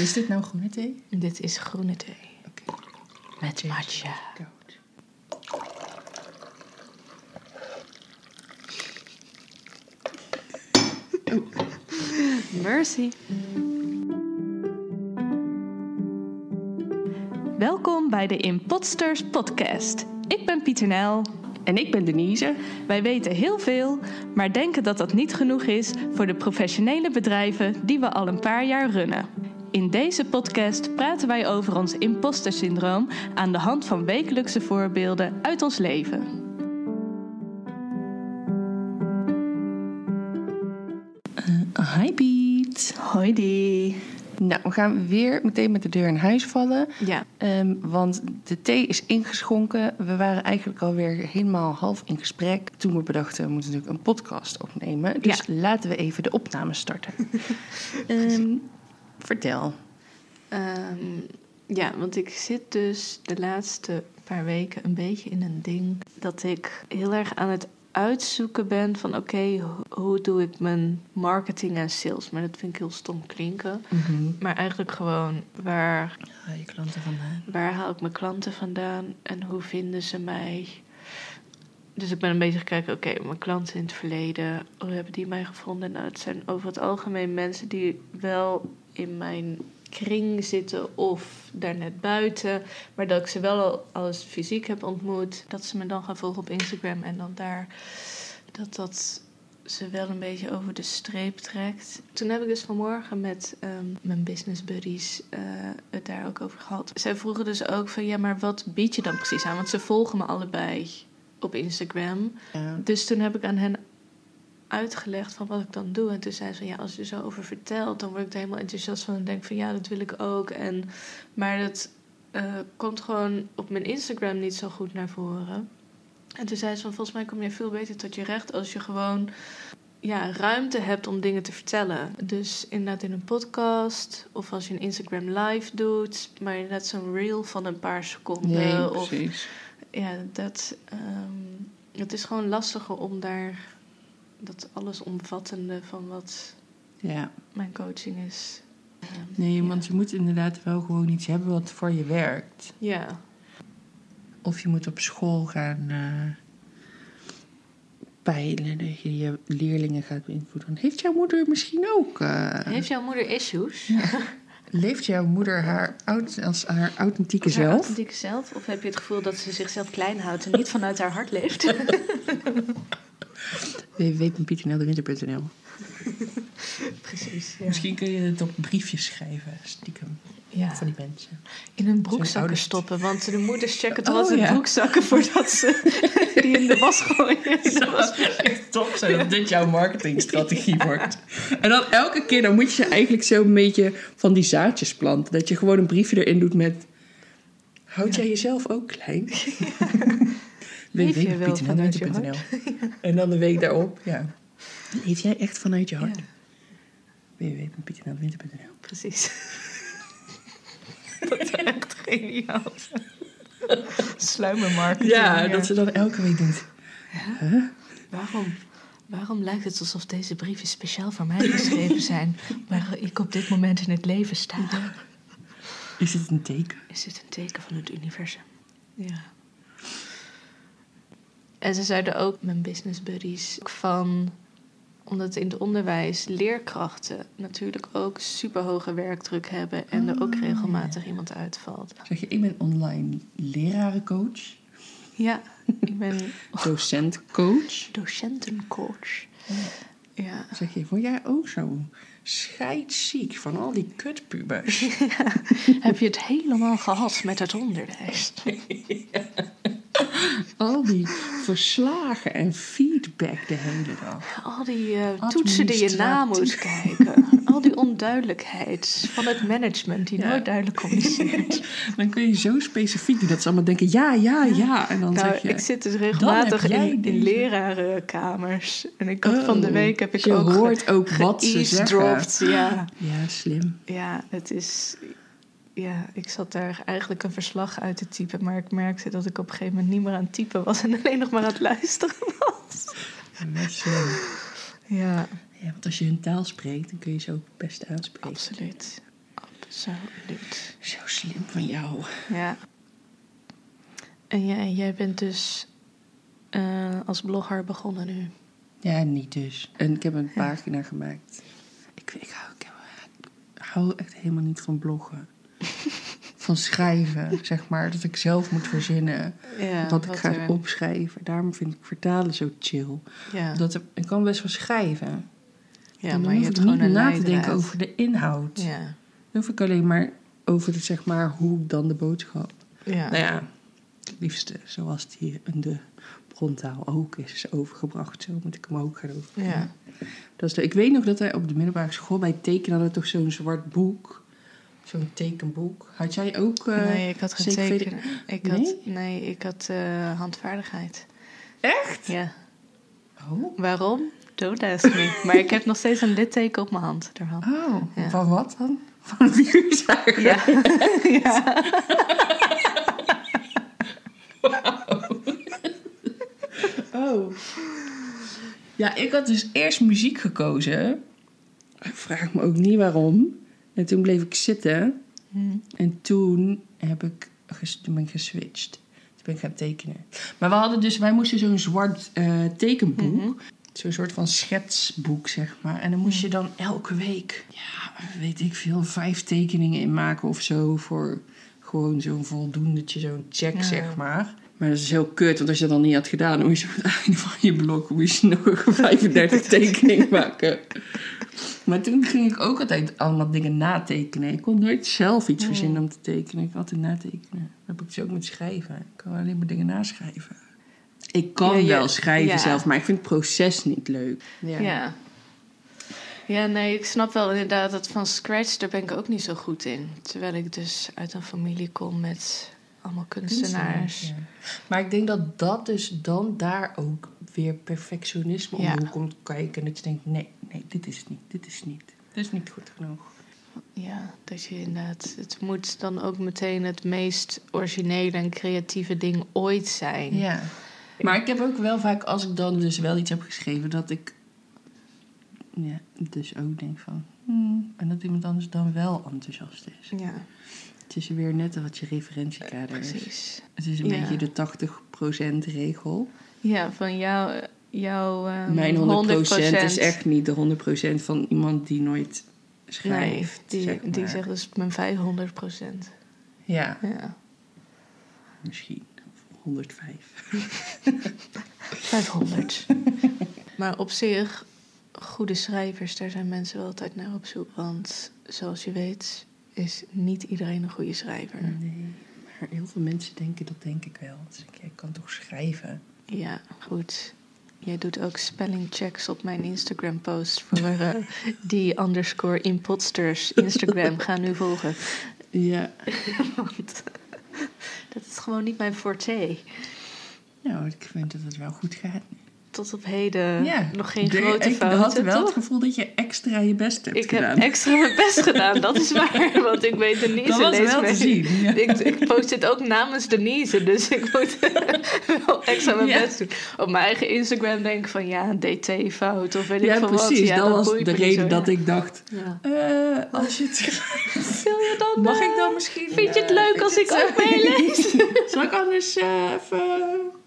Is dit nou groene thee? Dit is groene thee. Oké. Met matcha. Koud. Mercy. Welkom bij de Impotsters podcast. Ik ben Pieter Nel. En ik ben Denise. Wij weten heel veel, maar denken dat dat niet genoeg is voor de professionele bedrijven die we al een paar jaar runnen. In deze podcast praten wij over ons impostersyndroom aan de hand van wekelijkse voorbeelden uit ons leven. Hi Piet. Hoi die. Nou, we gaan weer meteen met de deur in huis vallen. Ja, Ehm, want de thee is ingeschonken. We waren eigenlijk alweer helemaal half in gesprek. Toen we bedachten, we moeten natuurlijk een podcast opnemen. Dus laten we even de opname starten. Ehm, vertel. Ehm, ja, want ik zit dus de laatste paar weken een beetje in een ding dat ik heel erg aan het uitzoeken ben van oké, ho- hoe doe ik mijn marketing en sales? Maar dat vind ik heel stom klinken. Maar eigenlijk gewoon waar, Haal je klanten vandaan. waar haal ik mijn klanten vandaan en hoe vinden ze mij? Dus ik ben een beetje gekeken, oké, mijn klanten in het verleden, hoe hebben die mij gevonden? Nou, het zijn over het algemeen mensen die wel in mijn kring zitten of daar net buiten. Maar dat ik ze wel al als fysiek heb ontmoet. Dat ze me dan gaan volgen op Instagram en dan daar, dat dat ze wel een beetje over de streep trekt. Toen heb ik dus vanmorgen met ehm, mijn business buddies eh, het daar ook over gehad. Zij vroegen dus ook van, ja, maar wat bied je dan precies aan? Want ze volgen me allebei op Instagram. Ja. Dus toen heb ik aan hen uitgelegd van wat ik dan doe. En toen zei ze van ja, als je er zo over vertelt, dan word ik er helemaal enthousiast van en denk van ja, dat wil ik ook. En, maar dat eh, komt gewoon op mijn Instagram niet zo goed naar voren. En toen zei ze van volgens mij kom je veel beter tot je recht als je gewoon ja, ruimte hebt om dingen te vertellen. Dus inderdaad in een podcast of als je een Instagram live doet, maar inderdaad zo'n reel van een paar seconden. Nee, of precies. ja, dat. ehm, het is gewoon lastiger om daar dat alles omvattende van wat Ja. mijn coaching is. Nee, ja. want je moet inderdaad wel gewoon iets hebben wat voor je werkt. Ja, Of je moet op school gaan eh, peilen dat je je leerlingen gaat beïnvloeden. Heeft jouw moeder misschien ook... eh, heeft jouw moeder issues? leeft jouw moeder haar, als haar authentieke Haar zelf? authentieke zelf? Of heb je het gevoel dat ze zichzelf klein houdt en niet vanuit haar hart leeft? www.pieternelderwinter.nl Precies. Ja. Misschien kun je het op briefjes schrijven, stiekem, Ja. van die mensen. In hun broekzakken stoppen, want de moeders checken toch Oh, altijd ja. broekzakken voordat ze die in de was gooien. In de was- echt top zijn dat dit jouw marketingstrategie wordt. En dan elke keer, dan moet je eigenlijk zo een beetje van die zaadjes planten. Dat je gewoon een briefje erin doet met... Houd jij jezelf ook klein? Www.pieternelwinter.nl En dan de week daarop, ja. Leef jij echt vanuit je hart? Ja, precies. dat is echt geniaal. Sluimermarketing. Ja, dat ze dat elke week doet. Huh? Waarom, waarom lijkt het alsof deze brieven speciaal voor mij geschreven zijn, waar ik op dit moment in het leven sta? Is het een teken? Is dit een teken van het universum? Ja. En ze zeiden ook, mijn business buddies, van omdat in het onderwijs leerkrachten natuurlijk ook super hoge werkdruk hebben en er ook regelmatig iemand uitvalt. Zeg je, ik ben online lerarencoach, Ja, ik ben docentcoach. docentencoach. Ja. Zeg je, word jij ook zo scheidsziek van al die kutpubers? Heb je het helemaal gehad met het onderwijs? al die verslagen en feedback de hele dag. Al die eh, toetsen die je na moet kijken. Al die onduidelijkheid van het management die Ja. nooit duidelijk communiceert. Dan kun je zo specifiek dat ze allemaal denken ja, ja, ja. En dan nou, zeg je... ik zit dus regelmatig in, in lerarenkamers. En ik had van de Oh, week heb ik je ook ge- hoort ook wat ze zeggen. Ja, Ja, slim. ja, het is... Ja, ik zat daar eigenlijk een verslag uit te typen. Maar ik merkte dat ik op een gegeven moment niet meer aan het typen was. En alleen nog maar aan het luisteren was. Ja. Ja, Ja, want als je hun taal spreekt, dan kun je ze ook best aanspreken. absoluut. Lief. Zo slim van jou. Ja. En jij, jij bent dus eh, als blogger begonnen nu. Ja, niet dus. En ik heb een pagina gemaakt. Ik, ik, hou, ik, ik hou echt helemaal niet van bloggen. Van schrijven, zeg maar. Dat ik zelf moet verzinnen. Ja, dat ik ga er- opschrijven. Daarom vind ik vertalen zo chill. Ja, Dat ik, ik kan best wel schrijven. ja dan maar je hoef hebt ik niet na te denken over de inhoud. Ja, Dan hoef ik alleen maar over het, zeg maar, hoe dan de boodschap. ja. Nou ja, het liefste zoals die in de brontaal ook is overgebracht. Zo moet ik hem ook gaan over. ja. Dat is de, ik weet nog dat wij op de middelbare school bij tekenen hadden toch zo'n zwart boek. Zo'n tekenboek. Had jij ook... eh, nee, ik had geen tekenen. Ik Nee? had, nee, ik had eh, handvaardigheid. Echt? Ja. Oh. Waarom? Don't ask me. Maar ik heb nog steeds een litteken op mijn hand ervan. Oh, Ja. van wat dan? Van een vuurzager? Ja. ja. Oh. Ja, ik had dus eerst muziek gekozen. Ik vraag me ook niet waarom. En toen bleef ik zitten. Hm. En toen heb ik toen ben ik geswitcht. Toen ben ik gaan tekenen. Maar we hadden dus, wij moesten zo'n zwart eh, tekenboek. Mhm. Zo'n soort van schetsboek, zeg maar. En dan moest je dan elke week, ja, weet ik veel, vijf tekeningen in maken of zo. Voor gewoon zo'n voldoendetje, zo'n check, Ja. zeg maar. Maar dat is heel kut, want als je dat dan niet had gedaan, dan moest je aan het einde van je blok moest je nog 35 tekeningen maken. Maar toen ging ik ook altijd allemaal dingen natekenen. Ik kon nooit zelf iets verzinnen om te tekenen. Ik had altijd natekenen. Dat heb ik dus ook met schrijven. Ik kan alleen maar dingen naschrijven. Ik kan Ja, wel schrijven ja. zelf, maar ik vind het proces niet leuk. Ja. Ja, nee, ik snap wel inderdaad dat van scratch, daar ben ik ook niet zo goed in. Terwijl ik dus uit een familie kom met allemaal kunstenaars. Ja. Maar ik denk dat dat dus dan daar ook weer perfectionisme om komt kijken. En dat je denkt, nee, nee, dit is het niet, dit is het niet. Dit is niet goed genoeg. Ja, dat je inderdaad, het moet dan ook meteen het meest originele en creatieve ding ooit zijn. Ja. Maar ik heb ook wel vaak, als ik dan dus wel iets heb geschreven, dat ik ja, dus ook denk van... hmm, en dat iemand anders dan wel enthousiast is. Ja, Het is weer net wat je referentiekader is. precies. Het is een Ja. beetje de 80% regel. Ja, van jou, jouw ehm, Mijn 100%, 100%, is echt niet de 100% van iemand die nooit Nee, schrijft. die, zeg die maar. zegt dus mijn 500 procent. Ja, Ja. misschien. Of 105. 500. maar op zich, goede schrijvers, daar zijn mensen wel altijd naar op zoek. Want zoals je weet, is niet iedereen een goede schrijver. Nee, maar heel veel mensen denken dat denk ik wel. Dus ik, ik kan toch schrijven? Ja, goed. Jij doet ook spellingchecks op mijn Instagram post voor eh, die underscore imposters Instagram. Ga nu volgen. Ja. Want dat is gewoon niet mijn forte. Nou, ik vind dat het wel goed gaat. Tot op heden ja. nog geen De- grote ik fouten, had wel het gevoel dat je extra je best hebt Ik gedaan. heb extra mijn best gedaan, dat is waar. Want ik weet Denise dat was wel mee. te zien. Ja. Ik, ik post dit ook namens Denise, dus ik moet wel extra mijn Ja. best doen. Op mijn eigen Instagram denk ik van ja, DT-fout of weet ik veel wat. precies. Ja, dat was de reden zo, dat ik dacht... Eh, als je het Wil je dan, mag eh, ik dan misschien... Vind je het leuk als ik het, ook meelees? Zal ik anders eh, even...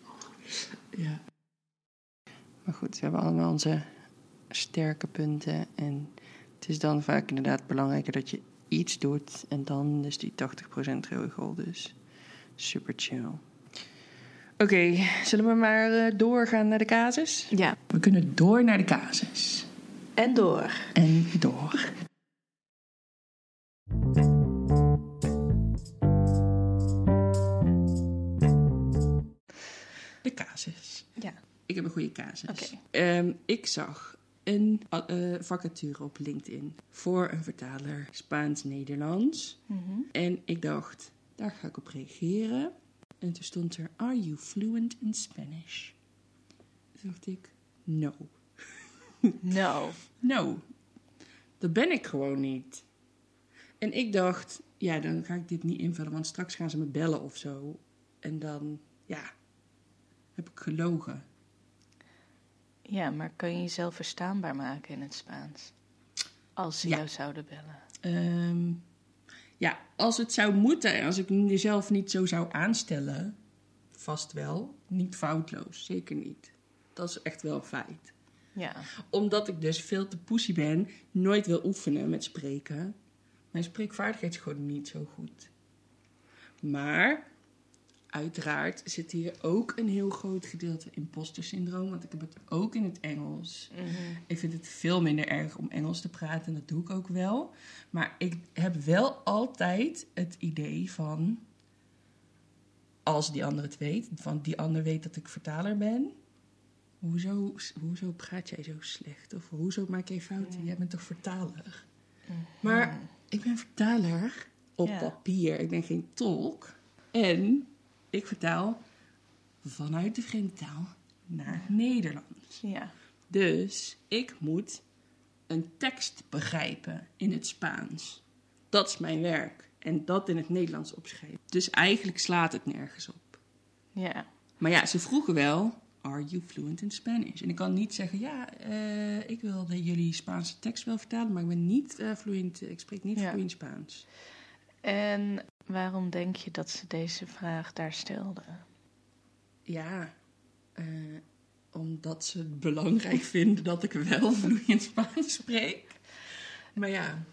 Maar goed, we hebben allemaal onze sterke punten. En het is dan vaak inderdaad belangrijker dat je iets doet. En dan dus die 80% regel. Dus super chill. Oké, zullen we maar eh, doorgaan naar de casus? Ja, We kunnen door naar de casus. en door. En door. De casus. Ja. Ik heb een goede casus. Ehm, ik zag een eh, vacature op LinkedIn voor een vertaler Spaans-Nederlands. Mhm. En ik dacht, daar ga ik op reageren. En toen stond er, are you fluent in Spanish? Toen dacht ik, no. No. No, dat ben ik gewoon niet. En ik dacht, ja, dan ga ik dit niet invullen, want straks gaan ze me bellen of zo. En dan, ja, heb ik gelogen. Ja, maar kan je jezelf verstaanbaar maken in het Spaans? Als ze Ja. jou zouden bellen. Ehm, Ja, als het zou moeten en als ik mezelf niet zo zou aanstellen, vast wel. Niet foutloos, zeker niet. Dat is echt wel een feit. Ja. Omdat ik dus veel te poesie ben, nooit wil oefenen met spreken. Mijn spreekvaardigheid is gewoon niet zo goed. Maar uiteraard zit hier ook een heel groot gedeelte imposter syndroom. Want ik heb het ook in het Engels. Mhm. Ik vind het veel minder erg om Engels te praten. En dat doe ik ook wel. Maar ik heb wel altijd het idee van... Als die ander het weet. Van die ander weet dat ik vertaler ben. Hoezo, hoezo praat jij zo slecht? Of hoezo maak jij fouten? Jij bent toch vertaler? Maar ik ben vertaler op papier. Ik ben geen tolk. En ik vertaal vanuit de vreemde taal naar het Nederlands. Ja. Dus ik moet een tekst begrijpen in het Spaans. Dat is mijn werk. En dat in het Nederlands opschrijven. Dus eigenlijk slaat het nergens op. Ja. Maar ja, ze vroegen wel: Are you fluent in Spanish? En ik kan niet zeggen: Ja, eh, ik wilde jullie Spaanse tekst wel vertalen, maar ik ben niet eh, vloeiend. Ik spreek niet Ja. vloeiend Spaans. En waarom denk je dat ze deze vraag daar stelden? Ja, eh, omdat ze het belangrijk vinden dat ik wel vloeiend Spaans spreek. Maar ja,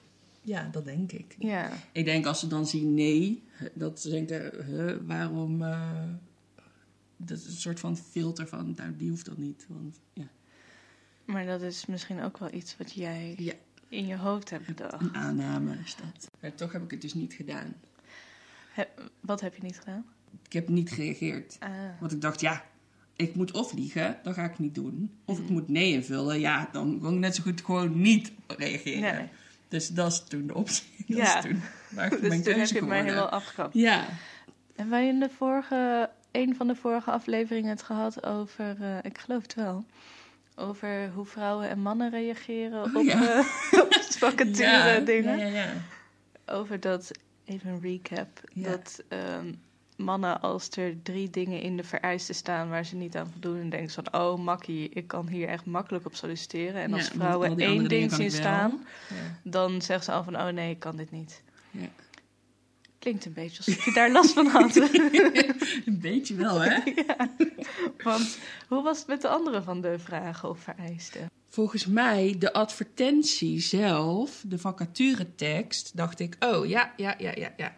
ja, dat denk ik. Ja. Ik denk als ze dan zien nee, dat ze denken, huh, waarom... eh, dat is een soort van filter van, nou, die hoeft dat niet. Want ja, Maar dat is misschien ook wel iets wat jij Ja. in je hoofd hebt bedacht. een aanname is dat. Maar toch heb ik het dus niet gedaan. He- wat heb je niet gedaan? Ik heb niet gereageerd. Ah. Want ik dacht, ja, ik moet of liegen, dat ga ik niet doen. Of Mhm. ik moet nee invullen, ja, dan kan ik net zo goed gewoon niet reageren. Nee. Dus dat is toen de optie. Dat Ja. is toen waar Dus mijn toen heb je mij helemaal afgekapt. Ja. En wij in de vorige, een van de vorige afleveringen het gehad over, eh, ik geloof het wel, over hoe vrouwen en mannen reageren Oh, op, ja. eh, op vacature ja. dingen. Ja, ja, ja. Over dat, even een recap, Ja. dat ehm, mannen als er drie dingen in de vereisten staan waar ze niet aan voldoen, en denken ze van, oh makkie, ik kan hier echt makkelijk op solliciteren. En Ja, als vrouwen één ding zien staan, Ja. dan zeggen ze al van, oh nee, ik kan dit niet. Ja. Klinkt een beetje alsof je daar last van had. Een beetje wel, hè? Want hoe was het met de andere van de vragen of vereisten? Volgens mij, de advertentie zelf, de vacaturetekst, dacht ik, oh ja, ja, ja, ja, ja.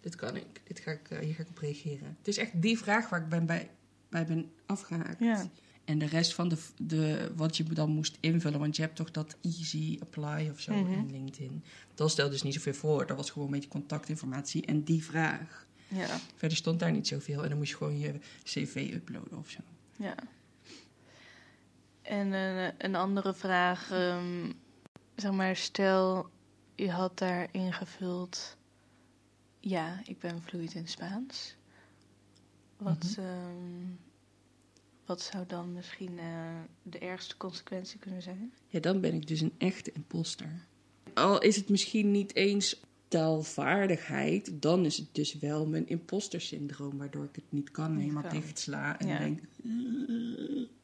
Dit kan ik. Dit ga ik, eh, hier ga ik op reageren. Het is echt die vraag waar ik ben bij, bij ben afgehaakt. Ja. En de rest van de, de, wat je dan moest invullen, want je hebt toch dat easy apply of zo Mhm. in LinkedIn. Dat stelde dus niet zoveel voor. Dat was gewoon een beetje contactinformatie en die vraag. Ja, Verder stond daar niet zoveel en dan moest je gewoon je cv uploaden of zo. ja. En een, een andere vraag, ehm, zeg maar, stel je had daar ingevuld, ja, ik ben vloeiend in Spaans. Wat, Mhm. ehm, wat zou dan misschien eh, de ergste consequentie kunnen zijn? Ja, dan ben ik dus een echte imposter. Al is het misschien niet eens taalvaardigheid, dan is het dus wel mijn imposter syndroom, waardoor ik het niet kan, helemaal kan. dicht sla en Ja. denk. "Eh."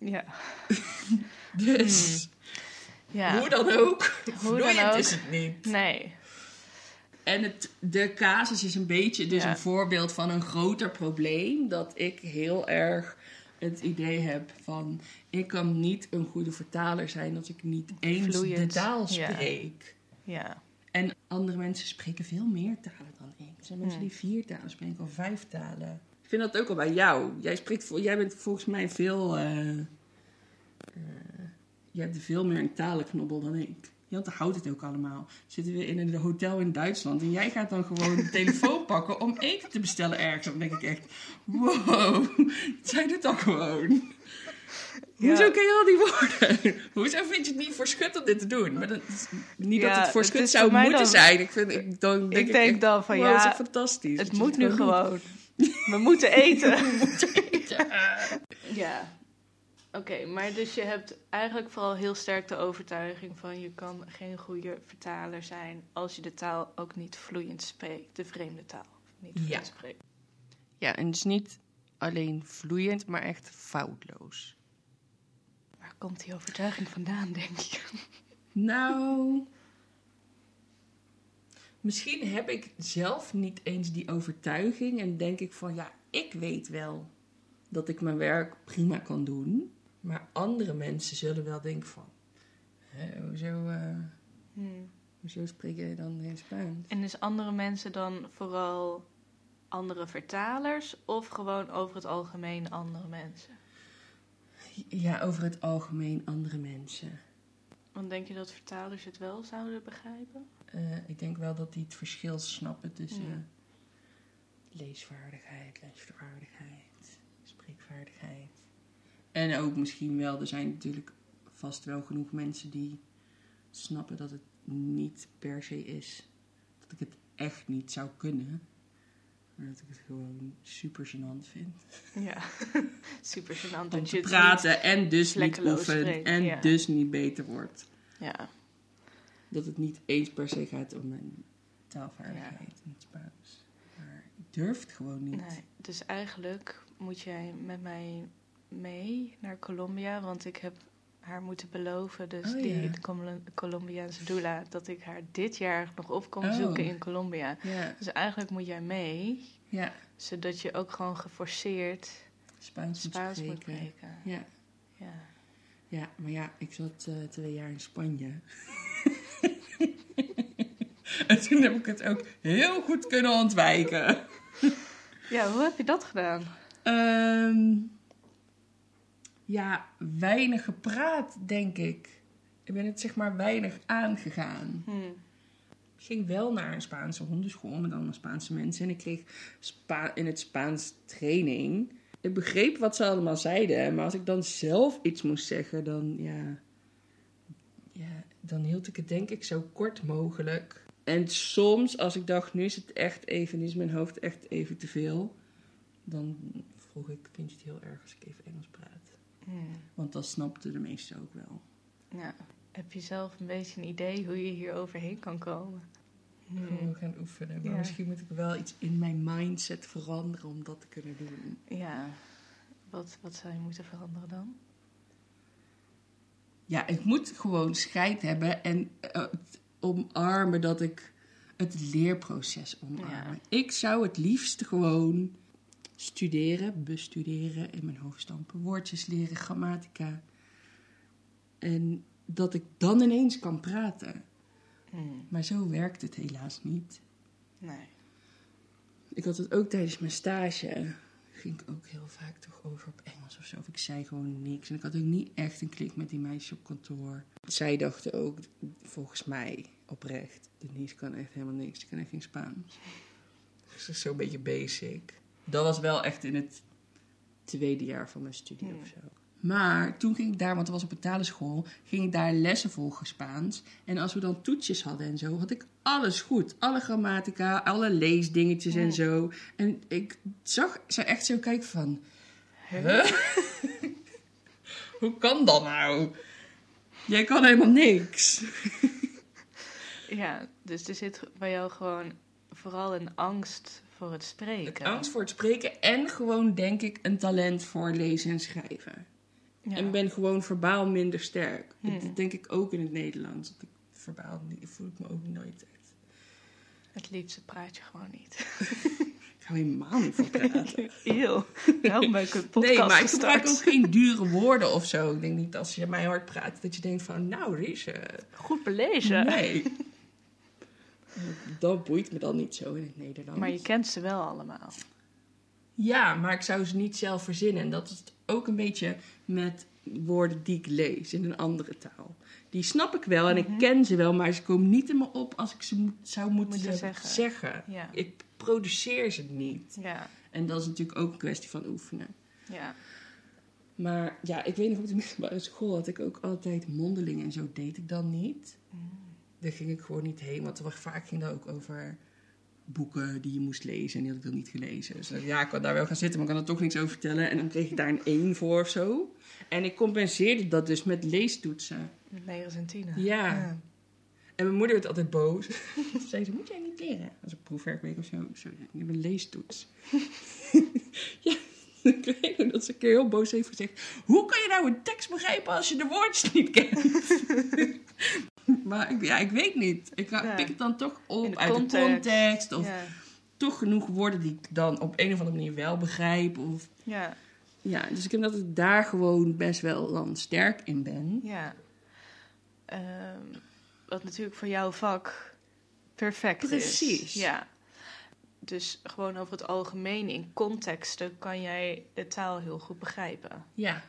Ja. Dus ja. hoe dan ook, Hoe dan vloeiend ook. is het niet. Nee. En het, de casus is een beetje dus Ja. een voorbeeld van een groter probleem. Dat ik heel erg het idee heb van... ik kan niet een goede vertaler zijn als ik niet eens Vloeiend, de taal ja. spreek. Ja. En andere mensen spreken veel meer talen dan ik. Er zijn mensen Hmm. die vier talen spreken of vijf talen. Ik vind dat ook al bij jou. Jij, spreekt, vo- jij bent volgens mij veel... eh, eh, jij hebt veel meer een talenknobbel dan ik. Jante houdt het ook allemaal. Zitten we in een hotel in Duitsland en jij gaat dan gewoon de telefoon pakken om eten te bestellen ergens. Dan denk ik echt, wow, zij doet dat gewoon. Ja. Hoezo ken je al die woorden? Hoezo vind je het niet voor schut om dit te doen? Maar dat is niet dat het voor schut zou voor moeten dan- zijn. Ik, vind, ik, dan denk Ik ik denk echt, dan van wow, ja, is fantastisch. Het je moet nu gewoon. We moeten eten. ja. Oké, maar dus je hebt eigenlijk vooral heel sterk de overtuiging van je kan geen goede vertaler zijn als je de taal ook niet vloeiend spreekt, de vreemde taal niet Ja. vloeiend spreekt. Ja, en dus niet alleen vloeiend, maar echt foutloos. Waar komt die overtuiging vandaan, denk je? Nou, misschien heb ik zelf niet eens die overtuiging en denk ik van ja, ik weet wel dat ik mijn werk prima kan doen. Maar andere mensen zullen wel denken van, hè, hoezo, eh, Hmm. hoezo spreek jij dan geen Spaans? En is andere mensen dan vooral andere vertalers of gewoon over het algemeen andere mensen? Ja, over het algemeen andere mensen. Want denk je dat vertalers het wel zouden begrijpen? Eh, ik denk wel dat die het verschil snappen tussen Ja. leesvaardigheid, leesvaardigheid, spreekvaardigheid. En ook misschien wel, er zijn natuurlijk vast wel genoeg mensen die snappen dat het niet per se is dat ik het echt niet zou kunnen. Maar dat ik het gewoon super gênant vind. Ja, super gênant. Om dat te je praten en dus niet vlekkeloos oefen spreekt, en ja. dus niet beter wordt. Ja, Dat het niet eens per se gaat om mijn taalvaardigheid in het Spaans. Maar ik durf het gewoon niet. nee. Dus eigenlijk moet jij met mij mee naar Colombia, want ik heb haar moeten beloven, dus Oh, die ja. de Col- Colombiaanse doula, dat ik haar dit jaar nog op kon Oh. zoeken in Colombia. Ja, Dus eigenlijk moet jij mee, ja. zodat je ook gewoon geforceerd Spaans, Spaans moet moet spreken. spreken. Ja. Ja. ja, maar ja, ik zat eh, twee jaar in Spanje. en toen heb ik het ook heel goed kunnen ontwijken. ja, hoe heb je dat gedaan? Ehm, ja, weinig gepraat, denk ik. Ik ben het zeg maar weinig aangegaan. Hm. Ik ging wel naar een Spaanse hondenschool met allemaal Spaanse mensen. En ik kreeg Spa in het Spaans training. Ik begreep wat ze allemaal zeiden. Maar als ik dan zelf iets moest zeggen, dan ja... Dan hield ik het denk ik zo kort mogelijk. En soms, als ik dacht, nu is het echt even, nu is mijn hoofd echt even te veel. Dan vroeg ik, vind je het heel erg als ik even Engels praat? Want dat snapten de meesten ook wel. Ja. Heb je zelf een beetje een idee hoe je hier overheen kan komen? Hm. Gewoon gaan oefenen. Maar Ja. misschien moet ik wel iets in mijn mindset veranderen om dat te kunnen doen. Ja. Wat, wat zou je moeten veranderen dan? Ja, ik moet gewoon scheid hebben en eh, omarmen dat ik het leerproces omarmen. Ik zou het liefst gewoon studeren, bestuderen, in mijn hoofd stampen, woordjes leren, grammatica. En dat ik dan ineens kan praten. Hm. Maar zo werkt het helaas niet. Nee. Ik had het ook tijdens mijn stage. Ging ik ook heel vaak toch over op Engels of zo. Of ik zei gewoon niks. En ik had ook niet echt een klik met die meisjes op kantoor. Zij dachten ook, volgens mij, oprecht. Denise kan echt helemaal niks. Die kan echt geen Spaans. Dus dat is zo'n beetje basic. Dat was wel echt in het tweede jaar van mijn studie Hmm. of zo. Maar toen ging ik daar, want het was op een talenschool, ging ik daar lessen volgen Spaans. En als we dan toetsjes hadden en zo, had ik alles goed. Alle grammatica, alle leesdingetjes en zo. En ik zag ze echt zo kijken van... Huh? Hoe kan dat nou? Jij kan helemaal niks. Ja, dus er zit bij jou gewoon vooral een angst voor het spreken. Het angst voor het spreken en gewoon, denk ik, een talent voor lezen en schrijven. Ja. En ben gewoon verbaal minder sterk. Hmm. Dat denk ik ook in het Nederlands. Ik verbaal voel ik me ook nooit echt. Het liefste praat je gewoon niet. Ik hou helemaal niet van praten. Eeuw. Daarom ben ik een podcast nee, maar ik gebruik ook geen dure woorden of zo. Ik denk niet als je mij hoort praten dat je denkt van, nou Riese. Goed belezen. Nee. Dat boeit me dan niet zo in het Nederlands. Maar je kent ze wel allemaal. Ja, maar ik zou ze niet zelf verzinnen. En dat is het ook een beetje met woorden die ik lees in een andere taal. Die snap ik wel en ik ken ze wel, maar ze komen niet in me op als ik ze moet- zou moeten, Moeten zeggen. zeggen. Ja. Ik produceer ze niet. Ja, En dat is natuurlijk ook een kwestie van oefenen. ja. Maar ja, ik weet nog op de middelbare school had ik ook altijd mondelingen en zo deed ik dan niet. Daar ging ik gewoon niet heen, want er was- vaak ging dat ook over boeken die je moest lezen en die had ik dan niet gelezen. Dus ja, ik kan daar wel gaan zitten, maar ik kan er toch niks over vertellen. En dan kreeg ik daar een 1 voor of zo. En ik compenseerde dat dus met leestoetsen. Met en tienen. Ja. En mijn moeder werd altijd boos. Ze zei ze, moet jij niet leren? Als een proefwerkweek of zo. Zo, ik heb een leestoets. ja, ik weet nog dat ze een keer heel boos heeft gezegd. Hoe kan je nou een tekst begrijpen als je de woordjes niet kent? maar ik, ja, ik weet niet. Ik Ja. pik het dan toch op de uit context. de context. Of Ja. toch genoeg woorden die ik dan op een of andere manier wel begrijp. Of, Ja. ja, dus ik denk dat ik daar gewoon best wel dan sterk in ben. Ja. Ehm, wat natuurlijk voor jouw vak perfect is. Precies. Ja. Dus gewoon over het algemeen in contexten kan jij de taal heel goed begrijpen. Ja.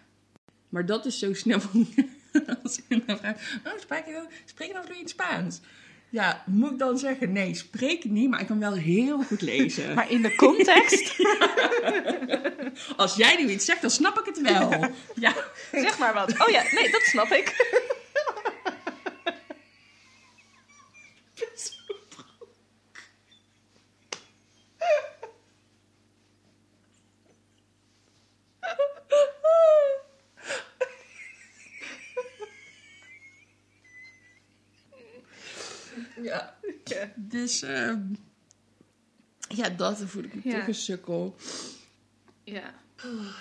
Maar dat is zo snel. Als ik dan vraag, oh, spreek je, spreek je dan vloeiend Spaans? Ja, moet ik dan zeggen, nee, spreek ik niet, maar ik kan wel heel goed lezen. Maar in de context, Als jij nu iets zegt, dan snap ik het wel. Ja. zeg maar wat. Oh ja, nee, dat snap ik. Ja. Ja. Dus, ehm, ja, dat voel ik me Ja. toch een sukkel. ja.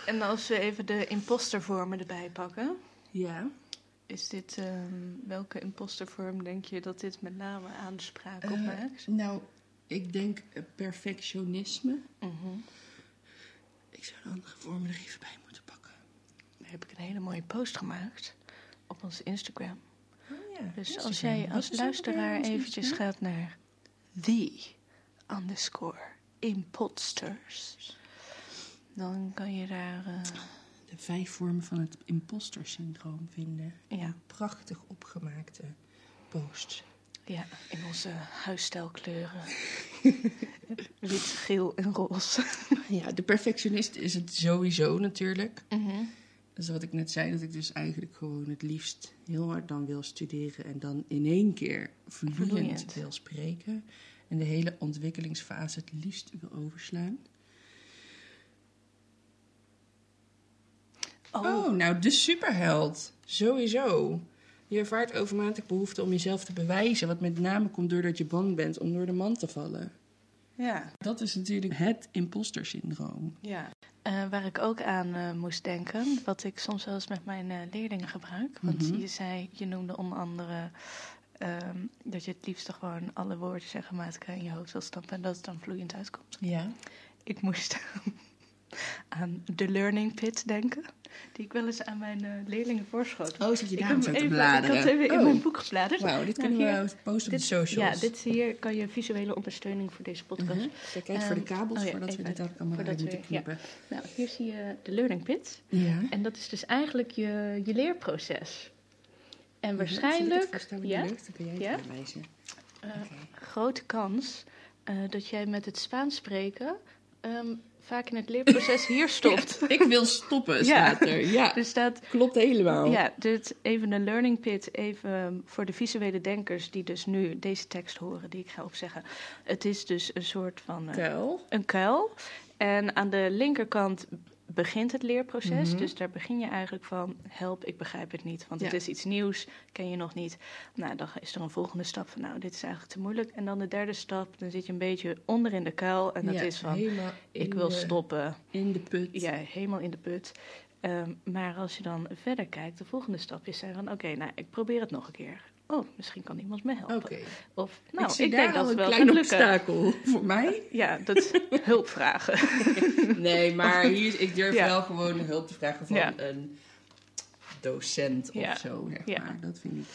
En als we even de impostervormen erbij pakken. Ja. Is dit, ehm, welke impostervorm denk je dat dit met name aanspraak Eh, op maakt? nou, ik denk eh, perfectionisme. Mhm. Ik zou de andere vormen er even bij moeten pakken. Daar heb ik een hele mooie post gemaakt op onze Instagram. Oh ja. Dus Instagram. als jij als is luisteraar eventjes gaat naar the underscore imposters, dan kan je daar, eh, De vijf vormen van het imposter-syndroom vinden. ja, Prachtig opgemaakte posts. ja, in onze huisstijlkleuren. Wit, geel en roze. Ja, de perfectionist is het sowieso natuurlijk. Dat is wat ik net zei, dat ik dus eigenlijk gewoon het liefst heel hard dan wil studeren en dan in één keer vloeiend, Vloeiend. wil spreken. En de hele ontwikkelingsfase het liefst wil overslaan. Oh, nou, de superheld. Sowieso. Je ervaart overmatig behoefte om jezelf te bewijzen, wat met name komt doordat je bang bent om door de man te vallen. Ja, Dat is natuurlijk het imposter-syndroom. ja. Eh, waar ik ook aan eh, moest denken, wat ik soms wel eens met mijn eh, leerlingen gebruik. Want Mhm. je zei, je noemde onder andere ehm, dat je het liefst gewoon alle woorden en grammatica in je hoofd wil stampen en dat het dan vloeiend uitkomt. Ja. Ik moest aan de learning pit denken, die ik wel eens aan mijn eh, leerlingen voorschoot. Oh, zit je daar zo te even, ik bladeren? had even in Oh. mijn boek gebladerd. Wauw, dit Nou, kunnen hier- we posten op de socials. Ja, dit hier kan je visuele ondersteuning voor deze podcast. Mhm. Kijk voor de Ehm, kabels, oh ja, voordat we dit uit allemaal moeten we- ja. knippen. Nou, hier zie je de learning pit. Ja. En dat is dus eigenlijk je, je leerproces. En Zet waarschijnlijk, ja, lucht, dan kun jij het Ja? eh, grote kans eh, dat jij met het Spaans spreken ehm, vaak in het leerproces hier stopt. Ik wil stoppen, staat er. Ja, Er staat, klopt helemaal. ja, dit even een learning pit, even voor de visuele denkers die dus nu deze tekst horen, die ik ga opzeggen. Het is dus een soort van eh, Kuil. een kuil. En aan de linkerkant begint het leerproces. Mhm. Dus daar begin je eigenlijk van: help, ik begrijp het niet. Want het is iets nieuws, ken je nog niet. Nou, dan is er een volgende stap van: nou, dit is eigenlijk te moeilijk. En dan de derde stap, dan zit je een beetje onder in de kuil. En dat Ja, is van: ik wil de- stoppen. In de put. Ja, helemaal in de put. Ehm, maar als je dan verder kijkt, de volgende stapjes zijn van: oké, nou, ik probeer het nog een keer. Oh, misschien kan iemand me helpen. Oké. Of, nou, ik denk dat een wel klein lukken. obstakel voor mij. Ja, dat is hulp vragen. Nee, maar hier, ik durf Ja. wel gewoon hulp te vragen van Ja. een docent Ja. of zo. Zeg Ja. maar. Dat vind ik.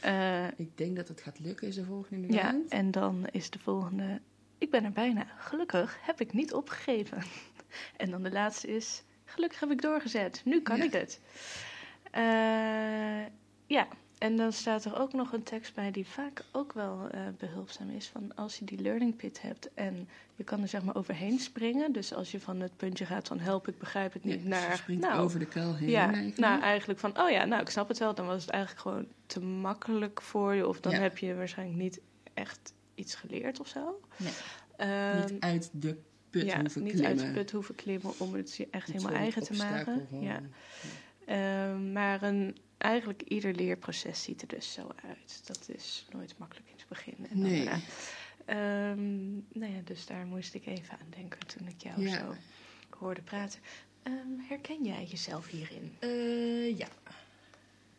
Eh, Ik denk dat het gaat lukken, is de volgende Ja, inderdaad. en dan is de volgende. Ik ben er bijna. Gelukkig heb ik niet opgegeven. En dan de laatste is. Gelukkig heb ik doorgezet. Nu kan Ja. ik het. Eh, ja, en dan staat er ook nog een tekst bij die vaak ook wel eh, behulpzaam is. Van als je die learning pit hebt en je kan er zeg maar overheen springen. Dus als je van het puntje gaat van help, ik begrijp het Ja, niet. dus je naar springt nou, over de kuil heen. ja, eigenlijk. nou eigenlijk van, oh ja, nou ik snap het wel. Dan was het eigenlijk gewoon te makkelijk voor je. Of dan Ja. heb je waarschijnlijk niet echt iets geleerd of zo. Nee. Ehm, niet uit de put ja, hoeven niet klimmen. uit de put hoeven klimmen om het je echt helemaal eigen te maken. gewoon. Ja. Ehm, maar een, eigenlijk ieder leerproces ziet er dus zo uit. Dat is nooit makkelijk in het begin. En dan Nee. Ehm, nou ja, dus daar moest ik even aan denken toen ik jou Ja. zo hoorde praten. Ehm, herken jij jezelf hierin? Eh, ja.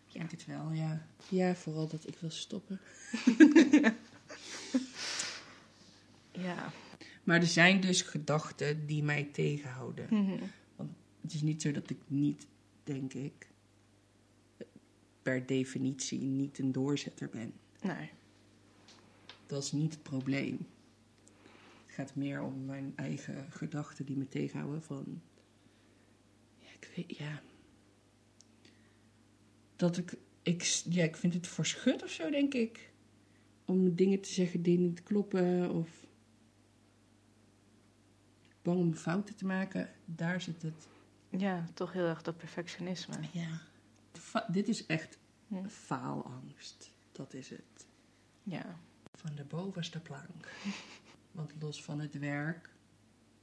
Ik denk het wel, ja. Ja, vooral dat ik wil stoppen. Ja. Maar er zijn dus gedachten die mij tegenhouden. Mhm. Het is niet zo dat ik niet, denk ik, per definitie niet een doorzetter ben. Nee. Dat is niet het probleem. Het gaat meer om mijn eigen gedachten die me tegenhouden van... Ja, ik weet, ja... Dat ik, ik... Ja, ik vind het verschut of zo, denk ik. Om dingen te zeggen die niet kloppen of... Bang om fouten te maken, daar zit het. Ja, toch heel erg dat perfectionisme. Ja. Dit is echt Hm. faalangst. Dat is het. Ja. Van de bovenste plank. Want los van het werk,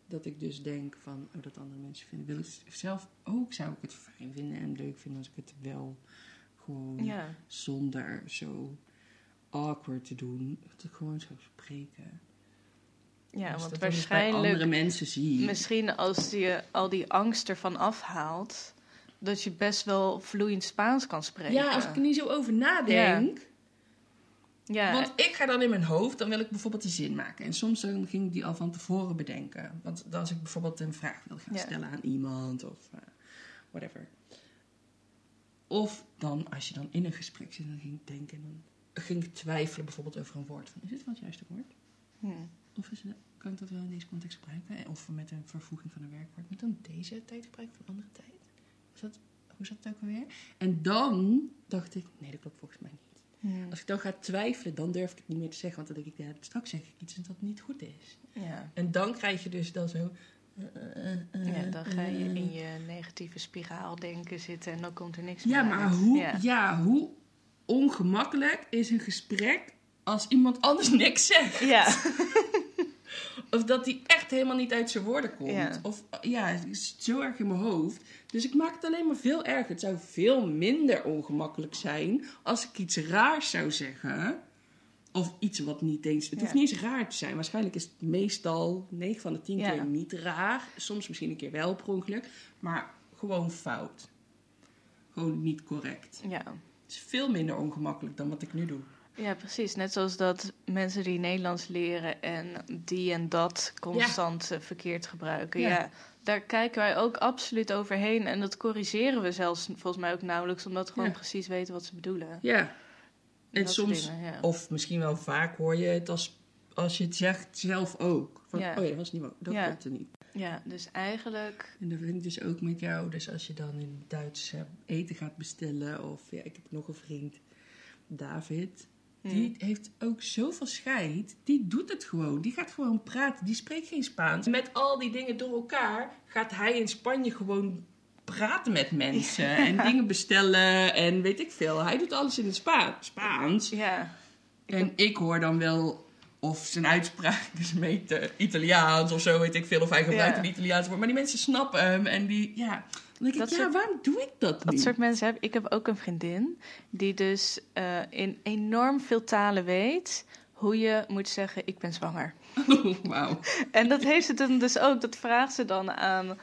dat ik dus denk van, oh, dat andere mensen vinden, wil ik zelf ook, zou ik het fijn vinden en leuk vinden als ik het wel gewoon Ja. zonder zo awkward te doen, dat ik gewoon zou spreken. Ja, Dus want bij andere waarschijnlijk, mensen zie. misschien als je al die angst ervan afhaalt, dat je best wel vloeiend Spaans kan spreken. Ja, als ik er niet zo over nadenk. Ja, Want ik ga dan in mijn hoofd, dan wil ik bijvoorbeeld die zin maken. En soms dan ging ik die al van tevoren bedenken. Want dan als ik bijvoorbeeld een vraag wil gaan Ja. stellen aan iemand of eh, whatever. Of dan, als je dan in een gesprek zit, dan ging ik denken. En dan ging ik twijfelen bijvoorbeeld over een woord. Van, is dit wel het juiste woord? Hm. Of is het, kan ik dat wel in deze context gebruiken? Of met een vervoeging van een werkwoord. Moet dan deze tijd gebruiken of een andere tijd? Is dat, hoe zat het ook alweer? En dan dacht ik, nee, dat klopt volgens mij niet. Als ik dan ga twijfelen, dan durf ik het niet meer te zeggen. Want dan denk ik, ja, straks zeg ik iets dat niet goed is. ja. En dan krijg je dus dan zo... eh, eh, eh, ja, dan ga je in je negatieve spiraal denken zitten en dan komt er niks meer Ja, maar uit. hoe, Ja. ja. hoe ongemakkelijk is een gesprek als iemand anders niks zegt? Ja. Of dat die echt helemaal niet uit zijn woorden komt. Ja. Of ja, het is zo erg in mijn hoofd. Dus ik maak het alleen maar veel erger. Het zou veel minder ongemakkelijk zijn als ik iets raars zou zeggen. Of iets wat niet eens. Het hoeft niet eens raar te zijn. Waarschijnlijk is het meestal 9 van de 10 Ja. keer niet raar. Soms misschien een keer wel per ongeluk. Maar gewoon fout. Gewoon niet correct. ja. Het is veel minder ongemakkelijk dan wat ik nu doe. Ja, precies. Net zoals dat mensen die Nederlands leren en die en dat constant eh, verkeerd gebruiken. Ja. Ja. daar kijken wij ook absoluut overheen. En dat corrigeren we zelfs volgens mij ook nauwelijks, omdat we gewoon Ja. precies weten wat ze bedoelen. Ja. En Dat soms, dingen, of misschien wel vaak hoor je het als, als je het zegt zelf ook. Van, Ja. oh ja, dat was niet waar. Dat Ja. klopte niet. Ja, dus eigenlijk. En dat vind ik dus ook met jou. Dus als je dan in Duits eten gaat bestellen. Of ja, ik heb nog een vriend, David. Die hm, heeft ook zoveel scheid. Die doet het gewoon. Die gaat gewoon praten. Die spreekt geen Spaans. Met al die dingen door elkaar gaat hij in Spanje gewoon praten met mensen. En dingen bestellen en weet ik veel. Hij doet alles in het Spa Spaans. Ja, En ik hoor dan wel of zijn uitspraak is beetje Italiaans of zo, weet ik veel. Of hij gebruikt Ja. een Italiaans woord. Maar die mensen snappen hem en die, ja. Dan denk ik, Dat ja, soort- waarom doe ik dat dat niet? soort mensen heb ik. heb ook een vriendin die dus eh, in enorm veel talen weet hoe je moet zeggen: Ik ben zwanger. Oh, wauw. En dat heeft ze dan dus ook. Dat vraagt ze dan aan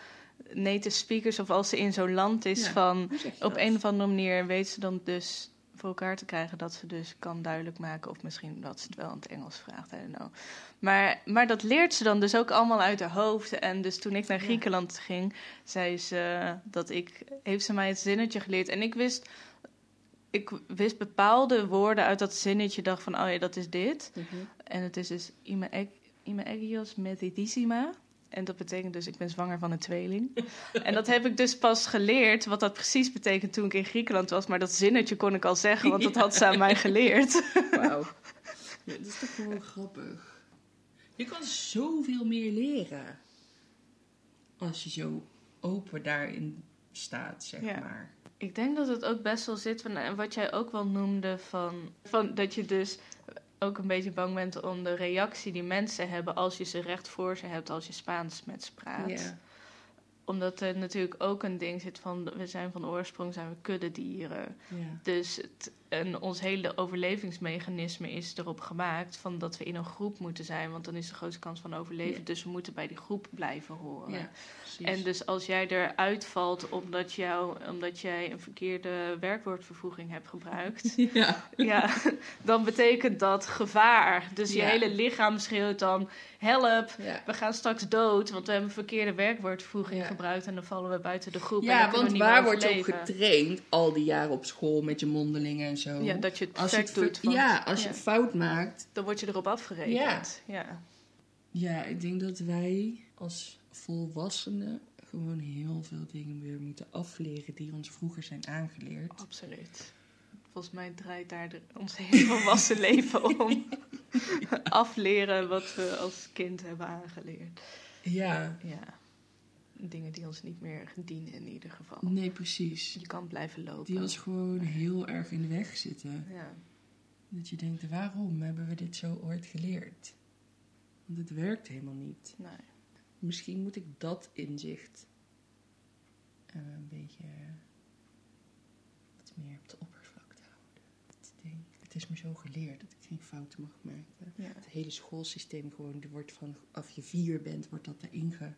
native speakers of als ze in zo'n land is Ja. van op dat? een of andere manier weet ze dan dus voor elkaar te krijgen dat ze dus kan duidelijk maken of misschien dat ze het wel in het Engels vraagt, I don't know. Maar, maar dat leert ze dan dus ook allemaal uit haar hoofd. En dus toen ik naar Ja. Griekenland ging, zei ze dat ik, heeft ze mij het zinnetje geleerd. En ik wist, ik wist bepaalde woorden uit dat zinnetje, dacht van, oh ja, dat is dit. Mhm. En het is dus Ime egios metidissima. En dat betekent dus, ik ben zwanger van een tweeling. en dat heb ik dus pas geleerd, wat dat precies betekent toen ik in Griekenland was. Maar dat zinnetje kon ik al zeggen, want dat had ze aan mij geleerd. Wauw. Ja, dat is toch gewoon grappig. Je kan zoveel meer leren. Als je zo open daarin staat, zeg Ja. maar. Ik denk dat het ook best wel zit van, en wat jij ook wel noemde, van, van dat je dus ook een beetje bang bent om de reactie die mensen hebben als je ze recht voor ze hebt, als je Spaans met ze praat. Ja. Omdat er natuurlijk ook een ding zit van, we zijn van oorsprong zijn we kuddedieren. Ja. Dus het, en ons hele overlevingsmechanisme is erop gemaakt van dat we in een groep moeten zijn, want dan is de grootste kans van overleven. Ja. Dus we moeten bij die groep blijven horen. Ja. En dus als jij eruit valt omdat, jou, omdat jij een verkeerde werkwoordvervoeging hebt gebruikt, ja. ja, dan betekent dat gevaar. Dus je hele lichaam schreeuwt dan: help, we gaan straks dood, want we hebben een verkeerde werkwoordvervoeging gebruikt en dan vallen we buiten de groep. en Ja, want waar meer word je op getraind al die jaren op school met je mondelingen en zo? Ja, dat je het als je perfect het doet. ja, als je ja. fout maakt. Dan word je erop afgerekend. Ja. Ja, ik denk dat wij als volwassenen gewoon heel veel dingen weer moeten afleren die ons vroeger zijn aangeleerd. absoluut. Volgens mij draait daar de, ons hele volwassen leven om. Afleren wat we als kind hebben aangeleerd. Ja, Ja. Dingen die ons niet meer dienen in ieder geval. nee, precies. Je kan blijven lopen. Die ons gewoon heel erg in de weg zitten. Ja. Dat je denkt, waarom hebben we dit zo ooit geleerd? Want het werkt helemaal niet. Nee. Misschien moet ik dat inzicht eh, een beetje wat meer op de oppervlakte houden. Het is me zo geleerd dat ik geen fouten mag maken. Ja. Het hele schoolsysteem gewoon, er wordt van, als je vier bent, wordt dat erin ge,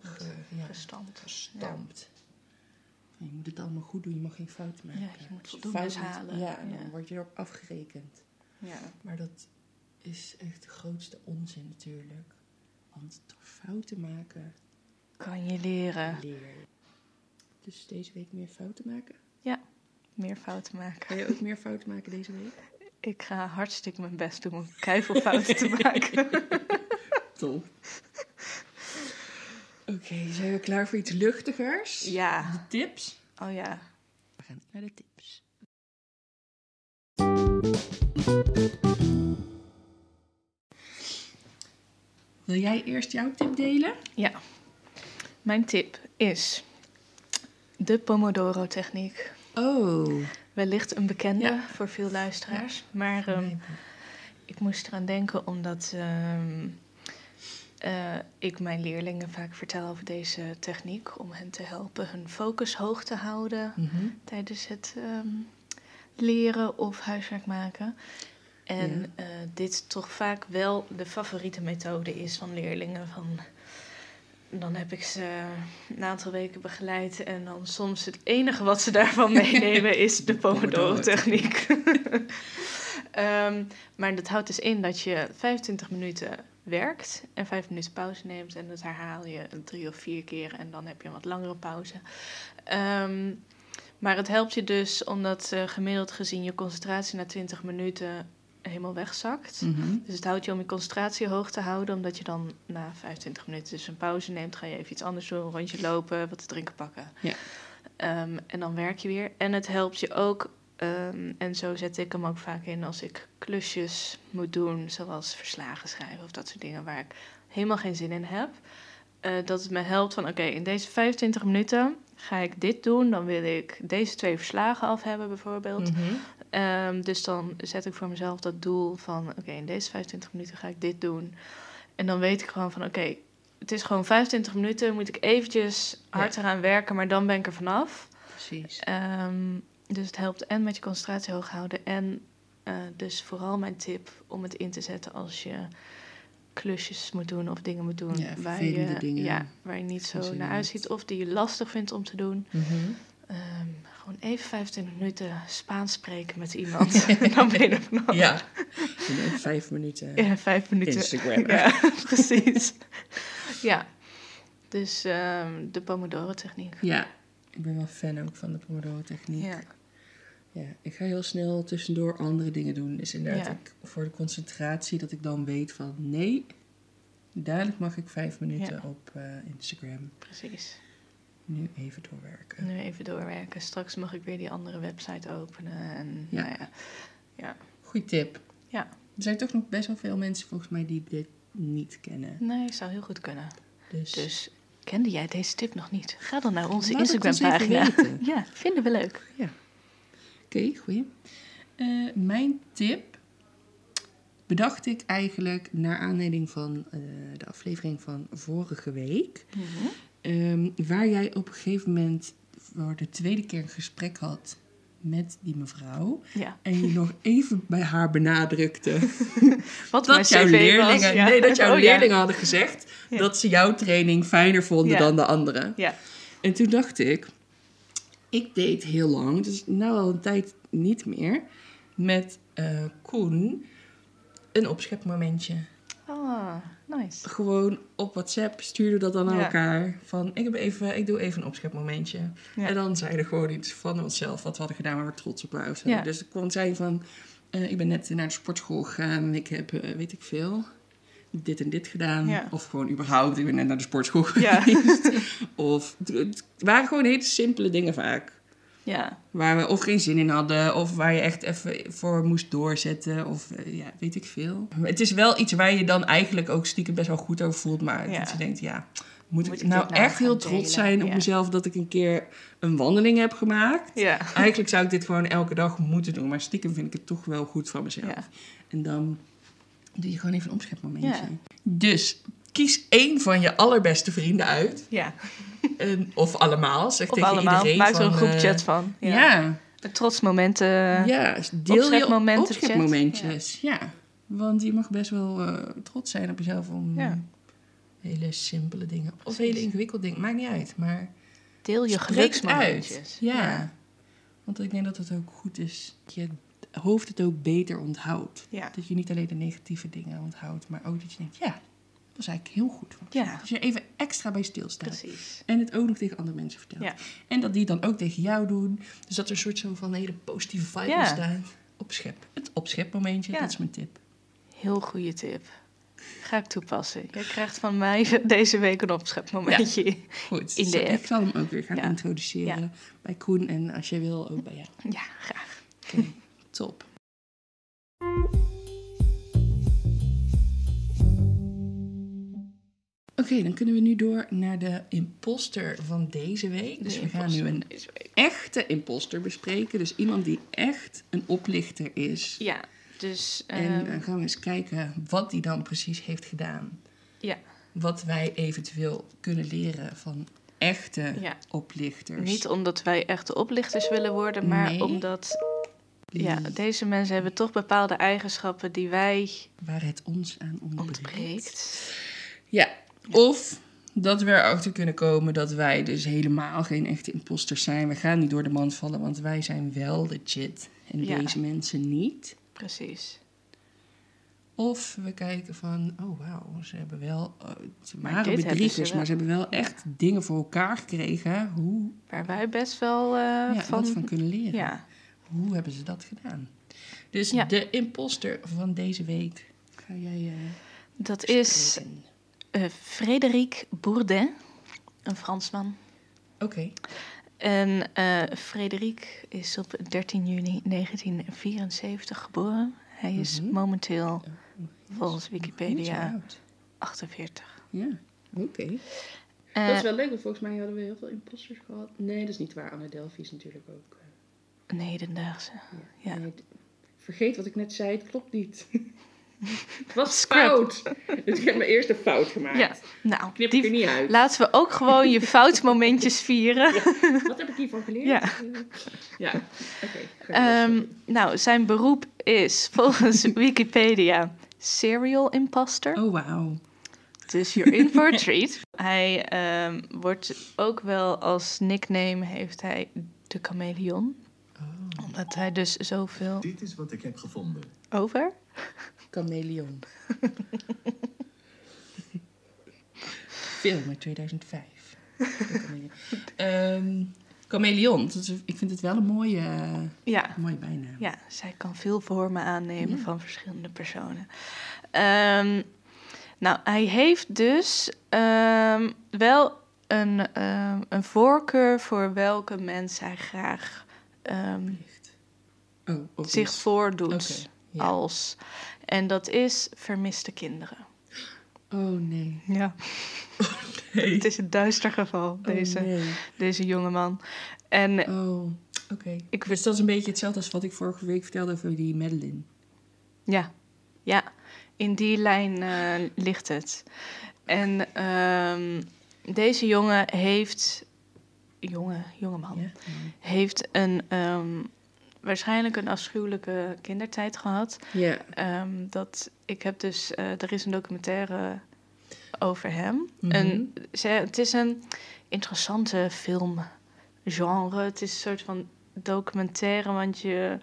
Ge- ja, Gestampt. gestampt. Je moet het allemaal goed doen, je mag geen fouten maken. Ja, je moet fout doet, halen. Ja, dan Ja. word je erop afgerekend. Ja. Maar dat is echt de grootste onzin natuurlijk. Want door fouten maken Kan je leren leer je. Dus deze week meer fouten maken? meer fouten maken. Ga je ook meer fouten maken deze week? Ik ga hartstikke mijn best doen om keiveel fouten te maken. Top. Oké, zijn we klaar voor iets luchtigers? Ja. De tips? Oh ja. We gaan naar de tips. Wil jij eerst jouw tip delen? Ja. Mijn tip is de Pomodoro-techniek. Oh. Wellicht een bekende Ja. voor veel luisteraars. Maar ehm, ik moest eraan denken omdat ehm, eh, ik mijn leerlingen vaak vertel over deze techniek. Om hen te helpen hun focus hoog te houden Mhm. tijdens het ehm, leren of huiswerk maken. En eh, dit toch vaak wel de favoriete methode is van leerlingen. Van, dan heb ik ze een aantal weken begeleid en dan soms het enige wat ze daarvan meenemen is de Pomodoro-techniek. Ehm, maar dat houdt dus in dat je 25 minuten werkt en 5 minuten pauze neemt en dat herhaal je drie of vier keer en dan heb je een wat langere pauze. Ehm, maar het helpt je dus omdat eh, gemiddeld gezien je concentratie na 20 minuten helemaal wegzakt. Mhm. Dus het houdt je om je concentratie hoog te houden, omdat je dan na 25 minuten dus een pauze neemt. Ga je even iets anders doen, een rondje lopen, wat te drinken pakken. Ja. Ehm, en dan werk je weer. En het helpt je ook, ehm, en zo zet ik hem ook vaak in als ik klusjes moet doen, zoals verslagen schrijven of dat soort dingen waar ik helemaal geen zin in heb. eh, dat het me helpt van, oké, in deze 25 minuten ga ik dit doen. Dan wil ik deze twee verslagen af hebben bijvoorbeeld. Mhm. Ehm, dus dan zet ik voor mezelf dat doel van... oké, in deze 25 minuten ga ik dit doen. En dan weet ik gewoon van... oké, het is gewoon 25 minuten... moet ik eventjes hard Ja. eraan werken... maar dan ben ik er vanaf. Precies. Ehm, dus het helpt en met je concentratie hoog houden... en eh, dus vooral mijn tip om het in te zetten... als je klusjes moet doen of dingen moet doen... Ja, waar, je, dingen. Ja, waar je niet zo naar in uitziet... of die je lastig vindt om te doen... Mhm. Ehm, gewoon even 25 minuten Spaans spreken met iemand. dan ben je er vanaf. Ja. Dan vijf minuten Ja, vijf minuten. Instagram. Ja, precies. ja. Dus ehm, de Pomodoro-techniek. Ja, ik ben wel fan ook van de Pomodoro-techniek. Ja. Ja, ik ga heel snel tussendoor andere dingen doen. Dus inderdaad, Ja. ik, voor de concentratie, dat ik dan weet van nee, dadelijk mag ik vijf minuten Ja. op eh, Instagram. Precies. Nu even doorwerken. Nu even doorwerken. Straks mag ik weer die andere website openen. En, Ja. Nou ja. Goeie tip. Ja. Er zijn toch nog best wel veel mensen volgens mij die dit niet kennen. Nee, zou heel goed kunnen. Dus, Dus kende jij deze tip nog niet? Ga dan naar onze Instagram-pagina. Ja, vinden we leuk. Oké, goeie. Eh, mijn tip bedacht ik eigenlijk naar aanleiding van eh, de aflevering van vorige week. Ehm, waar jij op een gegeven moment voor de tweede keer een gesprek had met die mevrouw. Ja. En je nog even bij haar benadrukte Wat dat jouw leerlingen, was. Ja. nee, dat jouw Oh, ja. leerlingen hadden gezegd dat ze jouw training fijner vonden dan de andere. Ja. En toen dacht ik, ik deed heel lang, dus nou al een tijd niet meer, met eh, Koen een opschepmomentje. Ah, nice. Gewoon op WhatsApp stuurden we dat dan Ja. elkaar. Van, ik, heb even, ik doe even een opschepmomentje. Ja. En dan zeiden gewoon iets van onszelf, wat we hadden gedaan, waar we trots op waren. Ja. Dus ik kon zeggen van, eh, ik ben net naar de sportschool gegaan ik heb, eh, weet ik veel, dit en dit gedaan. Ja. Of gewoon überhaupt, ik ben net naar de sportschool Ja. geweest. of het waren gewoon hele simpele dingen vaak. Ja. Waar we of geen zin in hadden, of waar je echt even voor moest doorzetten, of eh, ja, weet ik veel. Het is wel iets waar je dan eigenlijk ook stiekem best wel goed over voelt, maar Ja. dat je denkt, ja, moet, Moet ik ik nou nou echt heel trots delen? zijn op Ja. mezelf dat ik een keer een wandeling heb gemaakt? Ja. Eigenlijk zou ik dit gewoon elke dag moeten doen, maar stiekem vind ik het toch wel goed van mezelf. En dan doe je gewoon even een opschepmomentje. Ja. Dus kies één van je allerbeste vrienden uit. Ja. En- of allemaal, zeg Of tegen allemaal. iedereen Maak er een groepchat eh, van. Ja. ja. Met trotsmomenten. Ja, dus deel je opschepmomentjes. Ja. Want je mag best wel eh, trots zijn op jezelf om Ja. eh, hele simpele dingen. Of Precies. hele ingewikkelde dingen. Maakt niet uit. Maar Deel je geluksmomentjes. uit. Ja. Want ik denk dat het ook goed is dat je hoofd het ook beter onthoudt. Ja. Dat je niet alleen de negatieve dingen onthoudt, maar ook dat je denkt, ja, dat was eigenlijk heel goed. Ja. Dat je even extra bij stilstaat. Precies. En het ook nog tegen andere mensen vertelt. Ja. En dat die dan ook tegen jou doen. Dus dat er een soort zo van hele positieve vibe Ja. ontstaat. Opschep. Het opschepmomentje, dat is mijn tip. Heel goede tip. Ga ik toepassen. Jij krijgt van mij deze week een opschepmomentje. Goed, In de dus app. ik zal hem ook weer gaan Ja. introduceren Ja. bij Koen. En als je wil, ook bij jou. Ja, graag. Oké, top. Oké, dan kunnen we nu door naar de imposter van deze week. Dus De we gaan nu een echte imposter bespreken. Dus iemand die echt een oplichter is. Ja, dus... En ehm, dan gaan we eens kijken wat die dan precies heeft gedaan. ja, Wat wij eventueel kunnen leren van echte Ja. oplichters. niet omdat wij echte oplichters willen worden, maar Nee. omdat ja, deze mensen hebben toch bepaalde eigenschappen die wij Waar het ons aan ontbreekt. ontbreekt. Ja, of dat we erachter kunnen komen dat wij dus helemaal geen echte imposters zijn. We gaan niet door de mand vallen, want wij zijn wel legit. En Ja. deze mensen niet. Precies. Of we kijken van, oh wauw, ze hebben wel, eh, ze waren bedriegers, ze maar ze hebben wel echt dingen voor elkaar gekregen. Hoe, Waar wij best wel eh, ja, van... wat van kunnen leren. Ja, Hoe hebben ze dat gedaan? Dus Ja. de imposter van deze week. Ga jij eh dat is eh Frédéric Bourdin, een Fransman. Oké. En eh Frédéric is op 13 juni 1974 geboren. Hij is Mhm. momenteel volgens Wikipedia oud. 48. Ja, oké. Dat is wel leuk, want volgens mij hadden we heel veel imposters gehad. Nee, dat is niet waar. Anne Delphi is natuurlijk ook. Een hedendaagse. Ja. nee, vergeet wat ik net zei, het klopt niet. het was fout. Dus ik heb mijn eerste fout gemaakt. Ja, nou, Knip ik er die, niet uit. laten we ook gewoon je foutmomentjes vieren. Wat heb ik hiervan geleerd? Ja. Ja, Ehm, nou, zijn beroep is volgens Wikipedia serial imposter. oh, wauw. Dus you're in for a treat. Hij ehm, wordt ook wel als nickname heeft hij de chameleon. Oh. Omdat hij dus zoveel Dit is wat ik heb gevonden. over. Chameleon. Film uit 2005. De chameleon. Ehm, chameleon. Dat is, ik vind het wel een mooie, Ja, mooie bijnaam. ja, zij kan veel vormen aannemen Ja. van verschillende personen. Ehm, nou, hij heeft dus ehm, wel een, ehm, een voorkeur voor welke mens hij graag Plicht. Oh, zich voordoet als. En dat is vermiste kinderen. Oh nee. Ja, nee. het is een duister geval, deze, Oh, nee. deze jongeman. En Oh, oké. Ik- Dus dat is een beetje hetzelfde als wat ik vorige week vertelde over die Madeline. ja, ja, in die lijn eh, ligt het. En ehm, deze jongen heeft, jonge, jongeman, Ja? heeft een, ehm, waarschijnlijk een afschuwelijke kindertijd gehad. Ja. Ehm, dat, ik heb dus, eh, er is een documentaire over hem. Mhm. En ze, het is een interessante filmgenre. Het is een soort van documentaire, want je,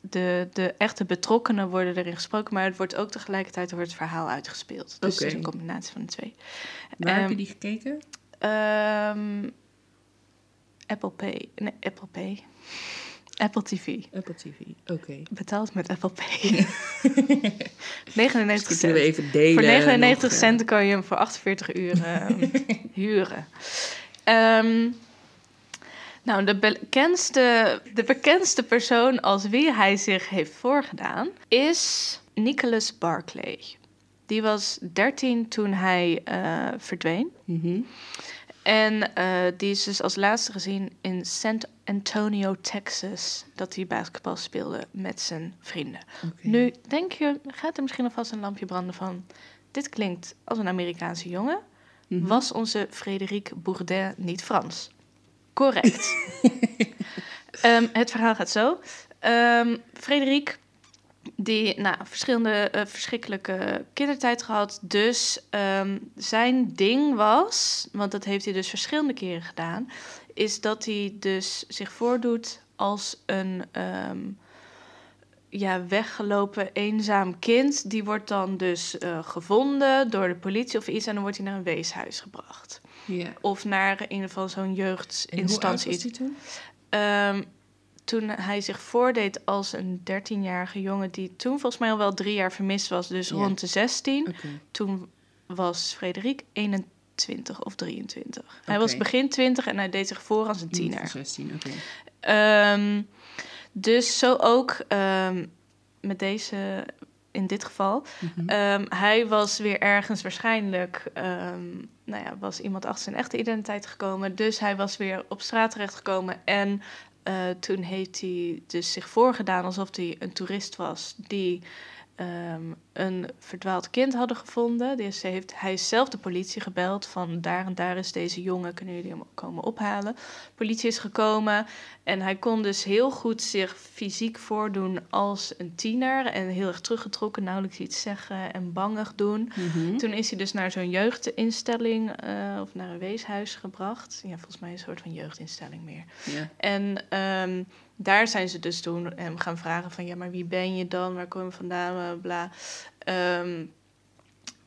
de, de echte betrokkenen worden erin gesproken, maar het wordt ook tegelijkertijd wordt het verhaal uitgespeeld. Dus het is een combinatie van de twee. Waar heb Ehm, je die gekeken? Ehm, Apple Pay. Nee, Apple Pay. Apple TV. Apple TV. Oké. Betaald met Apple Pay. 99 Misschien kunnen we cent. even delen. Voor 99 nog, eh. cent kan je hem voor 48 uur ehm, huren. Ehm, nou, de bekendste, de bekendste persoon als wie hij zich heeft voorgedaan is Nicholas Barclay. Die was 13 toen hij eh, verdween. Mhm. En eh, die is dus als laatste gezien in San Antonio, Texas. Dat hij basketbal speelde met zijn vrienden. Nu denk je, gaat er misschien alvast een lampje branden van... Dit klinkt als een Amerikaanse jongen. Mhm. Was onze Frédéric Bourdin niet Frans? Correct. Ehm, het verhaal gaat zo. Ehm Frederik, die nou, verschillende eh, verschrikkelijke kindertijd gehad. Dus ehm, zijn ding was, want dat heeft hij dus verschillende keren gedaan, is dat hij dus zich voordoet als een ehm, ja, weggelopen eenzaam kind. Die wordt dan dus eh, gevonden door de politie of iets en dan wordt hij naar een weeshuis gebracht. Ja. Of naar in ieder geval zo'n En hoe oud jeugdinstantie. was die toen? Ehm, toen hij zich voordeed als een 13-jarige jongen, die toen volgens mij al wel drie jaar vermist was, dus rond de 16. Oké. Toen was Frederik 21 of 23. Hij was begin 20 en hij deed zich voor als een tiener. van 16, oké. Ehm, dus zo ook ehm, met deze, in dit geval. Mhm. Ehm, hij was weer ergens waarschijnlijk, nou ja, was iemand achter zijn echte identiteit gekomen. Dus hij was weer op straat terechtgekomen. En toen heeft hij dus zich voorgedaan alsof hij een toerist was die ehm, een verdwaald kind hadden gevonden. Dus hij heeft hij is zelf de politie gebeld van daar en daar is deze jongen, kunnen jullie hem komen ophalen? Politie is gekomen en hij kon dus heel goed zich fysiek voordoen als een tiener en heel erg teruggetrokken, nauwelijks iets zeggen en bangig doen. Mhm. Toen is hij dus naar zo'n jeugdinstelling eh, of naar een weeshuis gebracht. Ja, volgens mij een soort van jeugdinstelling meer. En ehm, daar zijn ze dus toen hem gaan vragen van... ja, maar wie ben je dan? Waar kom je vandaan? Bla. Ehm,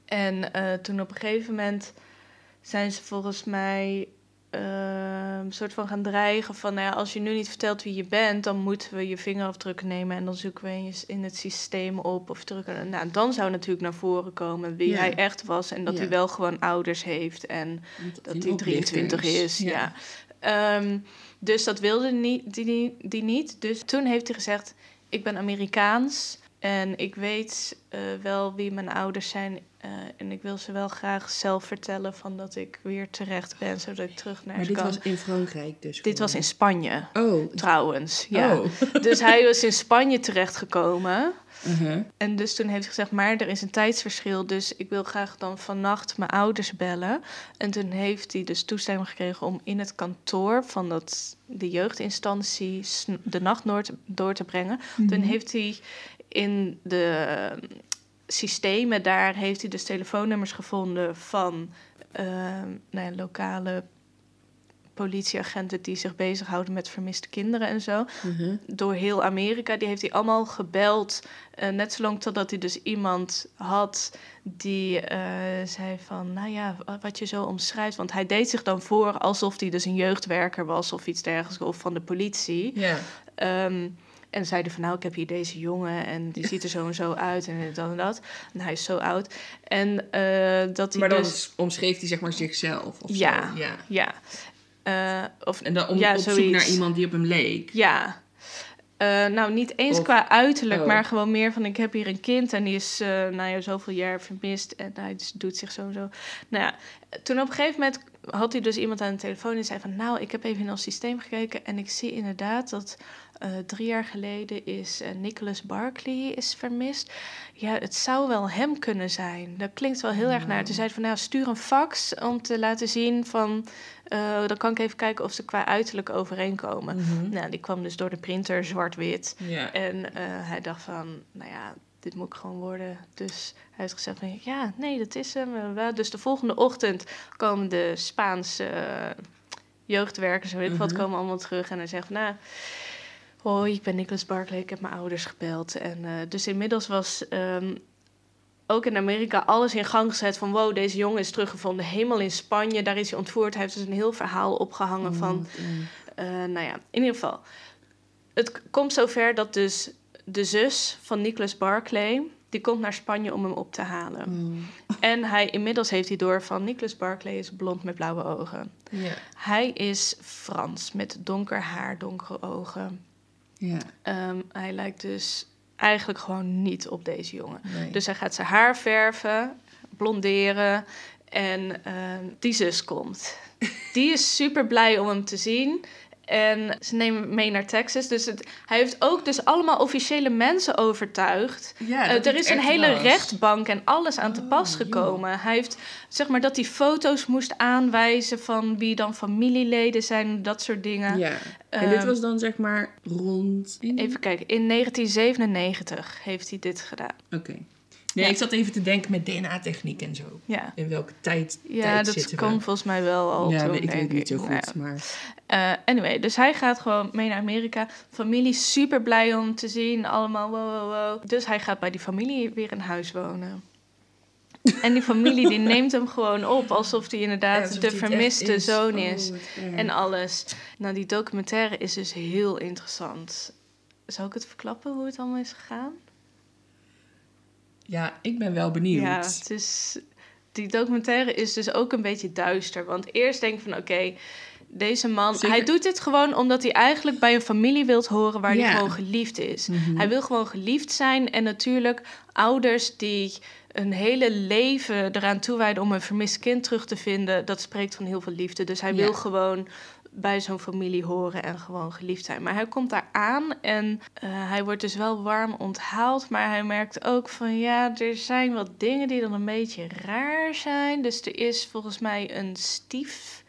en eh, toen op een gegeven moment zijn ze volgens mij... ehm, een soort van gaan dreigen van... Nou ja, als je nu niet vertelt wie je bent... dan moeten we je vingerafdrukken nemen... en dan zoeken we je- in het systeem op of drukken. Nou, dan zou natuurlijk naar voren komen wie Ja. hij echt was... en dat Ja. hij wel gewoon ouders heeft en dat hij oplichter 23 is. Ja. Ehm, dus dat wilde niet, die, die, niet. Dus toen heeft hij gezegd: Ik ben Amerikaans en ik weet eh, wel wie mijn ouders zijn. Eh, en ik wil ze wel graag zelf vertellen van dat ik weer terecht ben, zodat ik terug naar Maar dit kan. was in Frankrijk dus Dit was in. Spanje, Oh. trouwens. Ja. Oh. Dus hij was in Spanje terechtgekomen. Uh-huh. En dus toen heeft hij gezegd, maar er is een tijdsverschil, dus ik wil graag dan vannacht mijn ouders bellen. En toen heeft hij dus toestemming gekregen om in het kantoor van dat, de jeugdinstantie de nacht door te, door te brengen. Toen heeft hij in de systemen daar, heeft hij dus telefoonnummers gevonden van eh, nou ja, lokale politieagenten die zich bezighouden met vermiste kinderen en zo Uh-huh. door heel Amerika. Die heeft hij allemaal gebeld. eh, net zolang totdat hij dus iemand had die eh, zei van... nou ja, wa- wat je zo omschrijft. Want hij deed zich dan voor alsof hij dus een jeugdwerker was... of iets dergelijks, of van de politie. Ja. Ehm, en zeiden van nou, ik heb hier deze jongen... en die ziet er zo en zo uit en dat en dat. En hij is zo oud. En eh, dat hij Maar dan dus... omschreef hij zeg maar zichzelf of Ja. zo. Ja. Ja. Eh, of, En dan om, ja, op zoek naar iemand die op hem leek. Ja. Eh, nou, niet eens Of- qua uiterlijk, oh. maar gewoon meer van... ik heb hier een kind en die is eh nou ja, zoveel jaar vermist... en hij dus doet zich zo en zo. Nou ja, toen op een gegeven moment had hij dus iemand aan de telefoon die zei van... nou, ik heb even in ons systeem gekeken en ik zie inderdaad dat... eh, drie jaar geleden is eh, Nicholas Barkley is vermist. Ja, het zou wel hem kunnen zijn. Dat klinkt wel heel erg naar. Toen zei hij van, nou, stuur een fax om te laten zien van... eh, dan kan ik even kijken of ze qua uiterlijk overeenkomen. Mhm. Nou, die kwam dus door de printer zwart-wit. En hij dacht van, nou ja, dit moet ik gewoon worden. Dus hij heeft gezegd van, ja, nee, dat is hem. Dus de volgende ochtend komen de Spaanse eh, jeugdwerkers en weet ik wat, Mhm. komen allemaal terug. En hij zegt van, nou, hoi, ik ben Nicholas Barclay, ik heb mijn ouders gebeld. En eh, dus inmiddels was... ehm, ook in Amerika alles in gang gezet van wow, deze jongen is teruggevonden. Helemaal in Spanje, daar is hij ontvoerd. Hij heeft dus een heel verhaal opgehangen van Mm. eh, nou ja, in ieder geval. Het komt zover dat dus de zus van Nicholas Barclay... die komt naar Spanje om hem op te halen. Mm. En hij, inmiddels heeft hij door van... Nicholas Barclay is blond met blauwe ogen. Hij is Frans met donker haar, donkere ogen. Ehm, hij lijkt dus eigenlijk gewoon niet op deze jongen. Nee. Dus hij gaat zijn haar verven, blonderen. En ehm, die zus komt. Die is super blij om hem te zien. En ze nemen mee naar Texas. Dus het, hij heeft ook dus allemaal officiële mensen overtuigd. ja, Eh, er is een was. rechtbank en alles aan te Oh, pas gekomen. Hij heeft, zeg maar, dat hij foto's moest aanwijzen van wie dan familieleden zijn, dat soort dingen. Ja. En dit Ehm, was dan zeg maar rond... in- Even kijken, in 1997 heeft hij dit gedaan. Oké. Nee, Ja. ik zat even te denken met DNA-techniek en zo. Ja, In welke tijd, ja tijd dat zitten we? volgens mij wel al ja, ik weet niet zo goed, Nou maar... Eh, anyway, dus hij gaat gewoon mee naar Amerika. Familie super blij om te zien. Allemaal wow, wow, wow. Dus hij gaat bij die familie weer in huis wonen. En die familie die neemt hem gewoon op alsof hij inderdaad alsof de vermiste is. zoon Oh, is. En alles. Nou, die documentaire is dus heel interessant. Zou ik het verklappen hoe het allemaal is gegaan? Ja, ik ben wel benieuwd. Ja, het is, die documentaire is dus ook een beetje duister. Want eerst denk ik van, oké, deze man... Zeker. Hij doet dit gewoon omdat hij eigenlijk bij een familie wilt horen... waar Ja. hij gewoon geliefd is. Mhm. Hij wil gewoon geliefd zijn. En natuurlijk ouders die een hele leven eraan toewijden... om een vermist kind terug te vinden... dat spreekt van heel veel liefde. Dus hij Ja. wil gewoon bij zo'n familie horen en gewoon geliefd zijn. Maar hij komt daar aan en eh, hij wordt dus wel warm onthaald. Maar hij merkt ook van ja, er zijn wat dingen die dan een beetje raar zijn. Dus er is volgens mij een stiefzoon,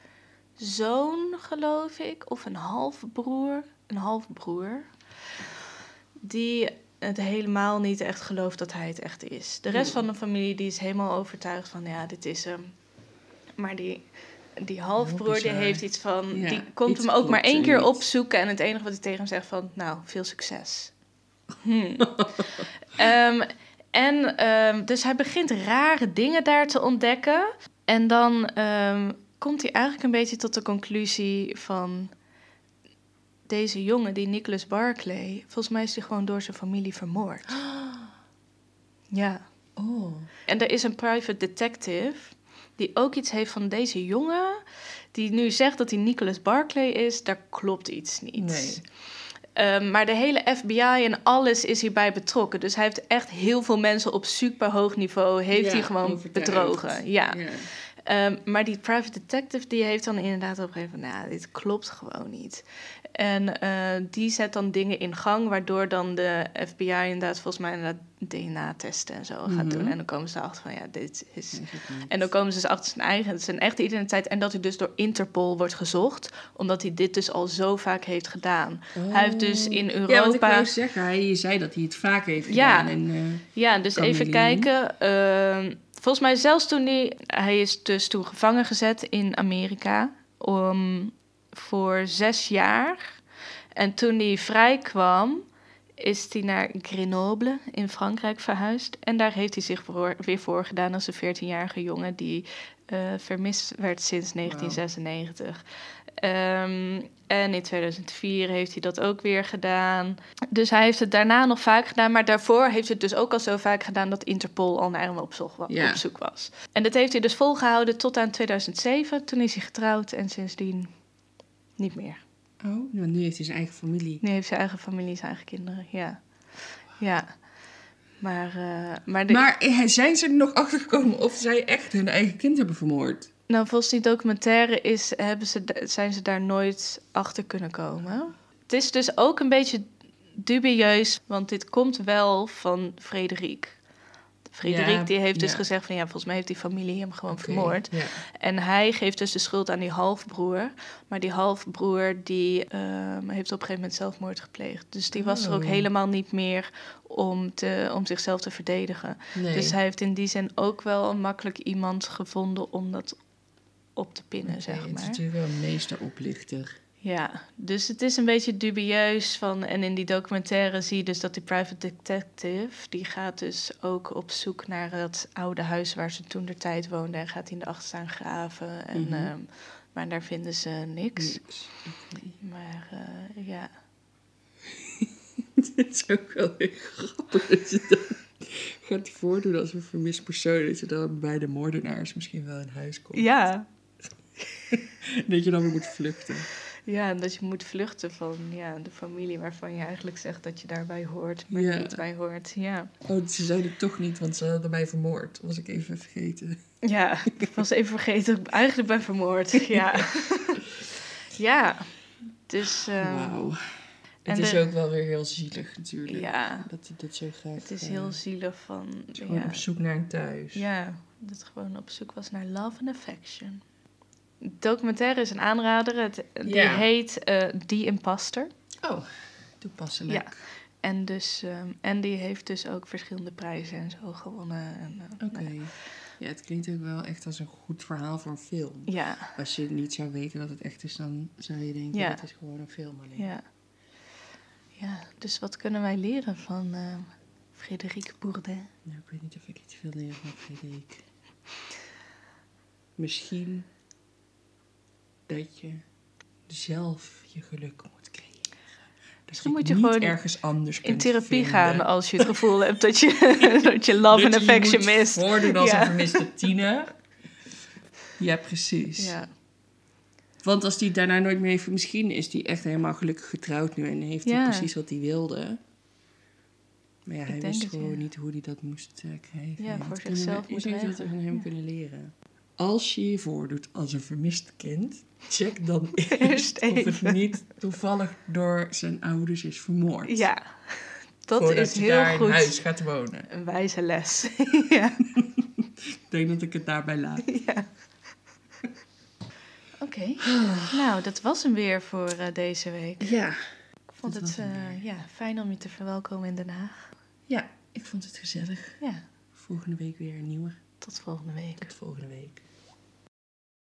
geloof ik, of een halfbroer. Een halfbroer. Die het helemaal niet echt gelooft dat hij het echt is. De rest van de familie die is helemaal overtuigd van ja, dit is hem. Maar die, die halfbroer die heeft iets van... Ja, die komt hem ook maar één er keer niet. opzoeken... en het enige wat hij tegen hem zegt van... nou, veel succes. Hmm. Ehm, en ehm, dus hij begint rare dingen daar te ontdekken. En dan ehm, komt hij eigenlijk een beetje tot de conclusie van... deze jongen, die Nicholas Barclay... volgens mij is hij gewoon door zijn familie vermoord. Ja. Oh. En er is een private detective die ook iets heeft van deze jongen, die nu zegt dat hij Nicholas Barclay is, daar klopt iets niet. Nee. Ehm, maar de hele FBI en alles is hierbij betrokken. Dus hij heeft echt heel veel mensen op super hoog niveau, heeft Ja, hij gewoon overtuigd. bedrogen. Ja. Ja. Ehm, maar die private detective die heeft dan inderdaad op een gegeven moment... nou, dit klopt gewoon niet. En eh, die zet dan dingen in gang... waardoor dan de FBI inderdaad volgens mij inderdaad DNA-testen en zo gaat Mhm. doen. En dan komen ze erachter van ja, dit is... En dan komen ze dus achter zijn eigen, zijn echte identiteit... en dat hij dus door Interpol wordt gezocht... omdat hij dit dus al zo vaak heeft gedaan. Hij heeft dus in Ja, want ik Europa... wou zeggen, hij, zei dat hij het vaak heeft Ja. gedaan. En, eh, Ja, dus even kijken. Ehm, volgens mij zelfs toen hij... Hij is dus toen gevangen gezet in Amerika... om voor zes jaar. En toen hij vrij kwam... is hij naar Grenoble in Frankrijk verhuisd. En daar heeft hij zich voor, weer voorgedaan als een 14-jarige jongen... die eh, vermist werd sinds 1996. Ehm, en in 2004 heeft hij dat ook weer gedaan. Dus hij heeft het daarna nog vaak gedaan. Maar daarvoor heeft hij het dus ook al zo vaak gedaan... dat Interpol al naar hem op, zoek wa- Ja. op zoek was. En dat heeft hij dus volgehouden tot aan 2007. Toen is hij getrouwd en sindsdien niet meer. oh, want nu heeft hij zijn eigen familie. Nu heeft zijn eigen familie, zijn eigen kinderen, ja. Ja. Maar, eh, maar, de, Maar eh, zijn ze er nog achter gekomen of zij echt hun eigen kind hebben vermoord? Nou, volgens die documentaire is, hebben ze, zijn ze daar nooit achter kunnen komen. Het is dus ook een beetje dubieus, want dit komt wel van Frederik. Frederik Ja, die heeft dus ja. gezegd van ja, volgens mij heeft die familie hem gewoon vermoord. Ja. En hij geeft dus de schuld aan die halfbroer. Maar die halfbroer die ehm, heeft op een gegeven moment zelfmoord gepleegd. Dus die was er ook Oh. helemaal niet meer om, te, om zichzelf te verdedigen. Nee. Dus hij heeft in die zin ook wel makkelijk iemand gevonden om dat op te pinnen, zeg Het is maar. natuurlijk wel een meesteroplichter. Ja, dus het is een beetje dubieus van... En in die documentaire zie je dus dat die private detective... die gaat dus ook op zoek naar het oude huis waar ze toen de tijd woonde... en gaat in de achterstaan graven. En, Mhm. ehm, maar daar vinden ze niks. Maar eh, ja, Het is ook wel heel grappig dat je dan gaat voordoen als een vermist persoon. Dat je dan bij de moordenaars misschien wel in huis komt. ja. Dat je dan weer moet vluchten. ja, en dat je moet vluchten van ja, de familie... waarvan je eigenlijk zegt dat je daarbij hoort... maar Ja. niet bij hoort. Ja. Oh, ze zeiden het toch niet, want ze hadden mij vermoord. Was ik even vergeten. Ja, ik was even vergeten dat ik eigenlijk ben vermoord. Ja. ja, dus... ehm, Wauw. Het is de- ook wel weer heel zielig natuurlijk. Ja, Dat hij dat zo graag... het is eh, heel zielig van... Gewoon Ja, op zoek naar een thuis. ja, dat het gewoon op zoek was naar love and affection. Documentaire is een aanrader. Het, die Ja. heet eh The Imposter. Oh, toepasselijk. En, dus, ehm, en die heeft dus ook verschillende prijzen en zo gewonnen. En, eh, Oké. nou Ja, het klinkt ook wel echt als een goed verhaal voor een film. ja, Als je niet zou weten dat het echt is, dan zou je denken, Ja. het is gewoon een film alleen. ja. Ja, dus wat kunnen wij leren van eh Frédéric Bourdain? Nou, ik weet niet of ik iets wil leren van Frederik. Misschien dat je zelf je geluk moet creëren. Je moet je gewoon ergens anders In therapie vinden. gaan als je het gevoel hebt dat je, dat je love je je affection moet mist. voordoen als Ja. een vermiste tiener. Ja, precies. Ja, Want als die daarna nooit meer heeft... Misschien is die echt helemaal gelukkig getrouwd nu... en heeft hij Ja. precies wat hij wilde. Maar ja, Ik hij wist gewoon niet hoe hij dat moest eh, krijgen. Ja, voor zichzelf we, zou je dat regelen. van hem kunnen leren? Als je je voordoet als een vermist kind... check dan Eerst of het niet toevallig door zijn ouders is vermoord. ja. dat Voordat is heel daar in goed. huis gaat wonen. Een wijze les. ja. Ik denk dat ik het daarbij laat. ja. Oké, nou dat was hem weer voor eh, deze week. Ja. Ik vond het eh, ja, fijn om je te verwelkomen in Den Haag. Ja, ik vond het gezellig. Ja, Volgende week weer een nieuwe. tot volgende week. Tot volgende week.